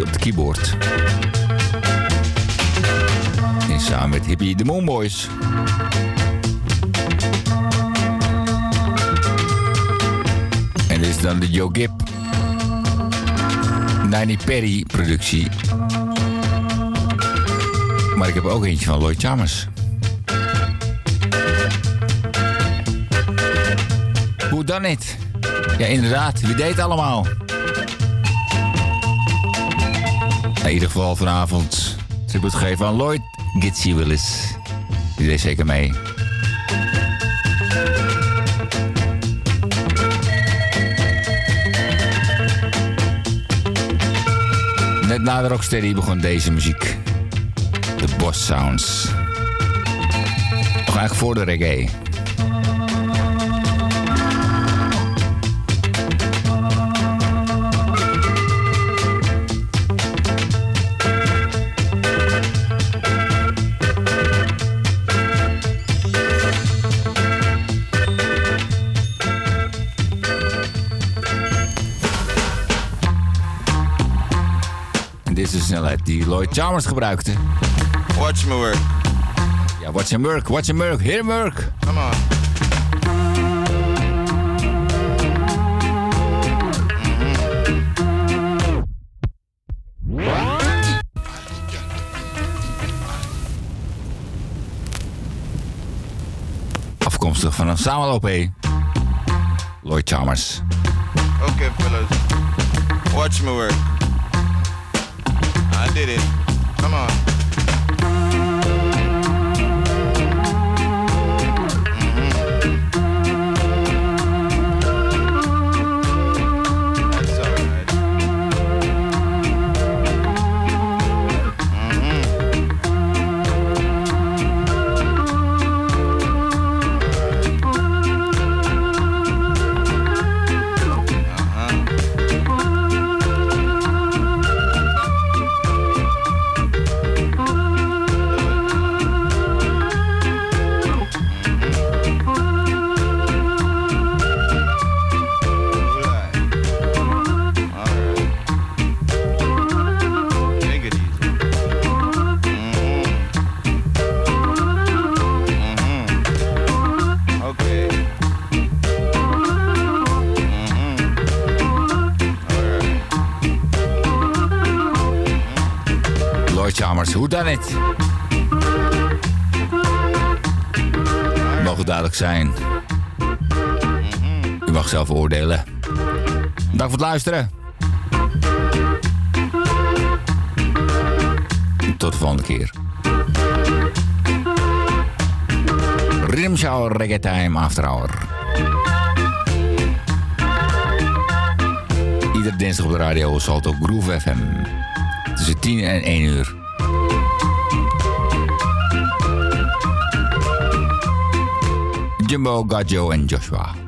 Op de keyboard. En samen met Hippie de Moonboys. En dit is dan de Joe Gibb. Nine Perry productie. Maar ik heb ook eentje van Lloyd Chalmers. Hoe dan niet? Ja, inderdaad. Wie deed allemaal? Ieder geval vanavond tribute geven aan Lloyd Gitsy Willis. Die deed zeker mee. Net na de Rocksteady begon deze muziek. De Boss Sounds. Nog eigenlijk voor de reggae. Die Lloyd Chalmers gebruikte. Watch me work. Ja, watch him work, watch him work, him work. Come on. Afkomstig van een samenloop. Lloyd Chalmers. Okay, fellas. Watch me work. Did it. Zijn. U mag zelf oordelen. Dank voor het luisteren. Tot de volgende keer. Rhythm Reggae Time After Hour. Iedere dinsdag op de radio Salto Groove FM. Tussen 10 en 1 uur. Jimbo, Gaggio, and Joshua.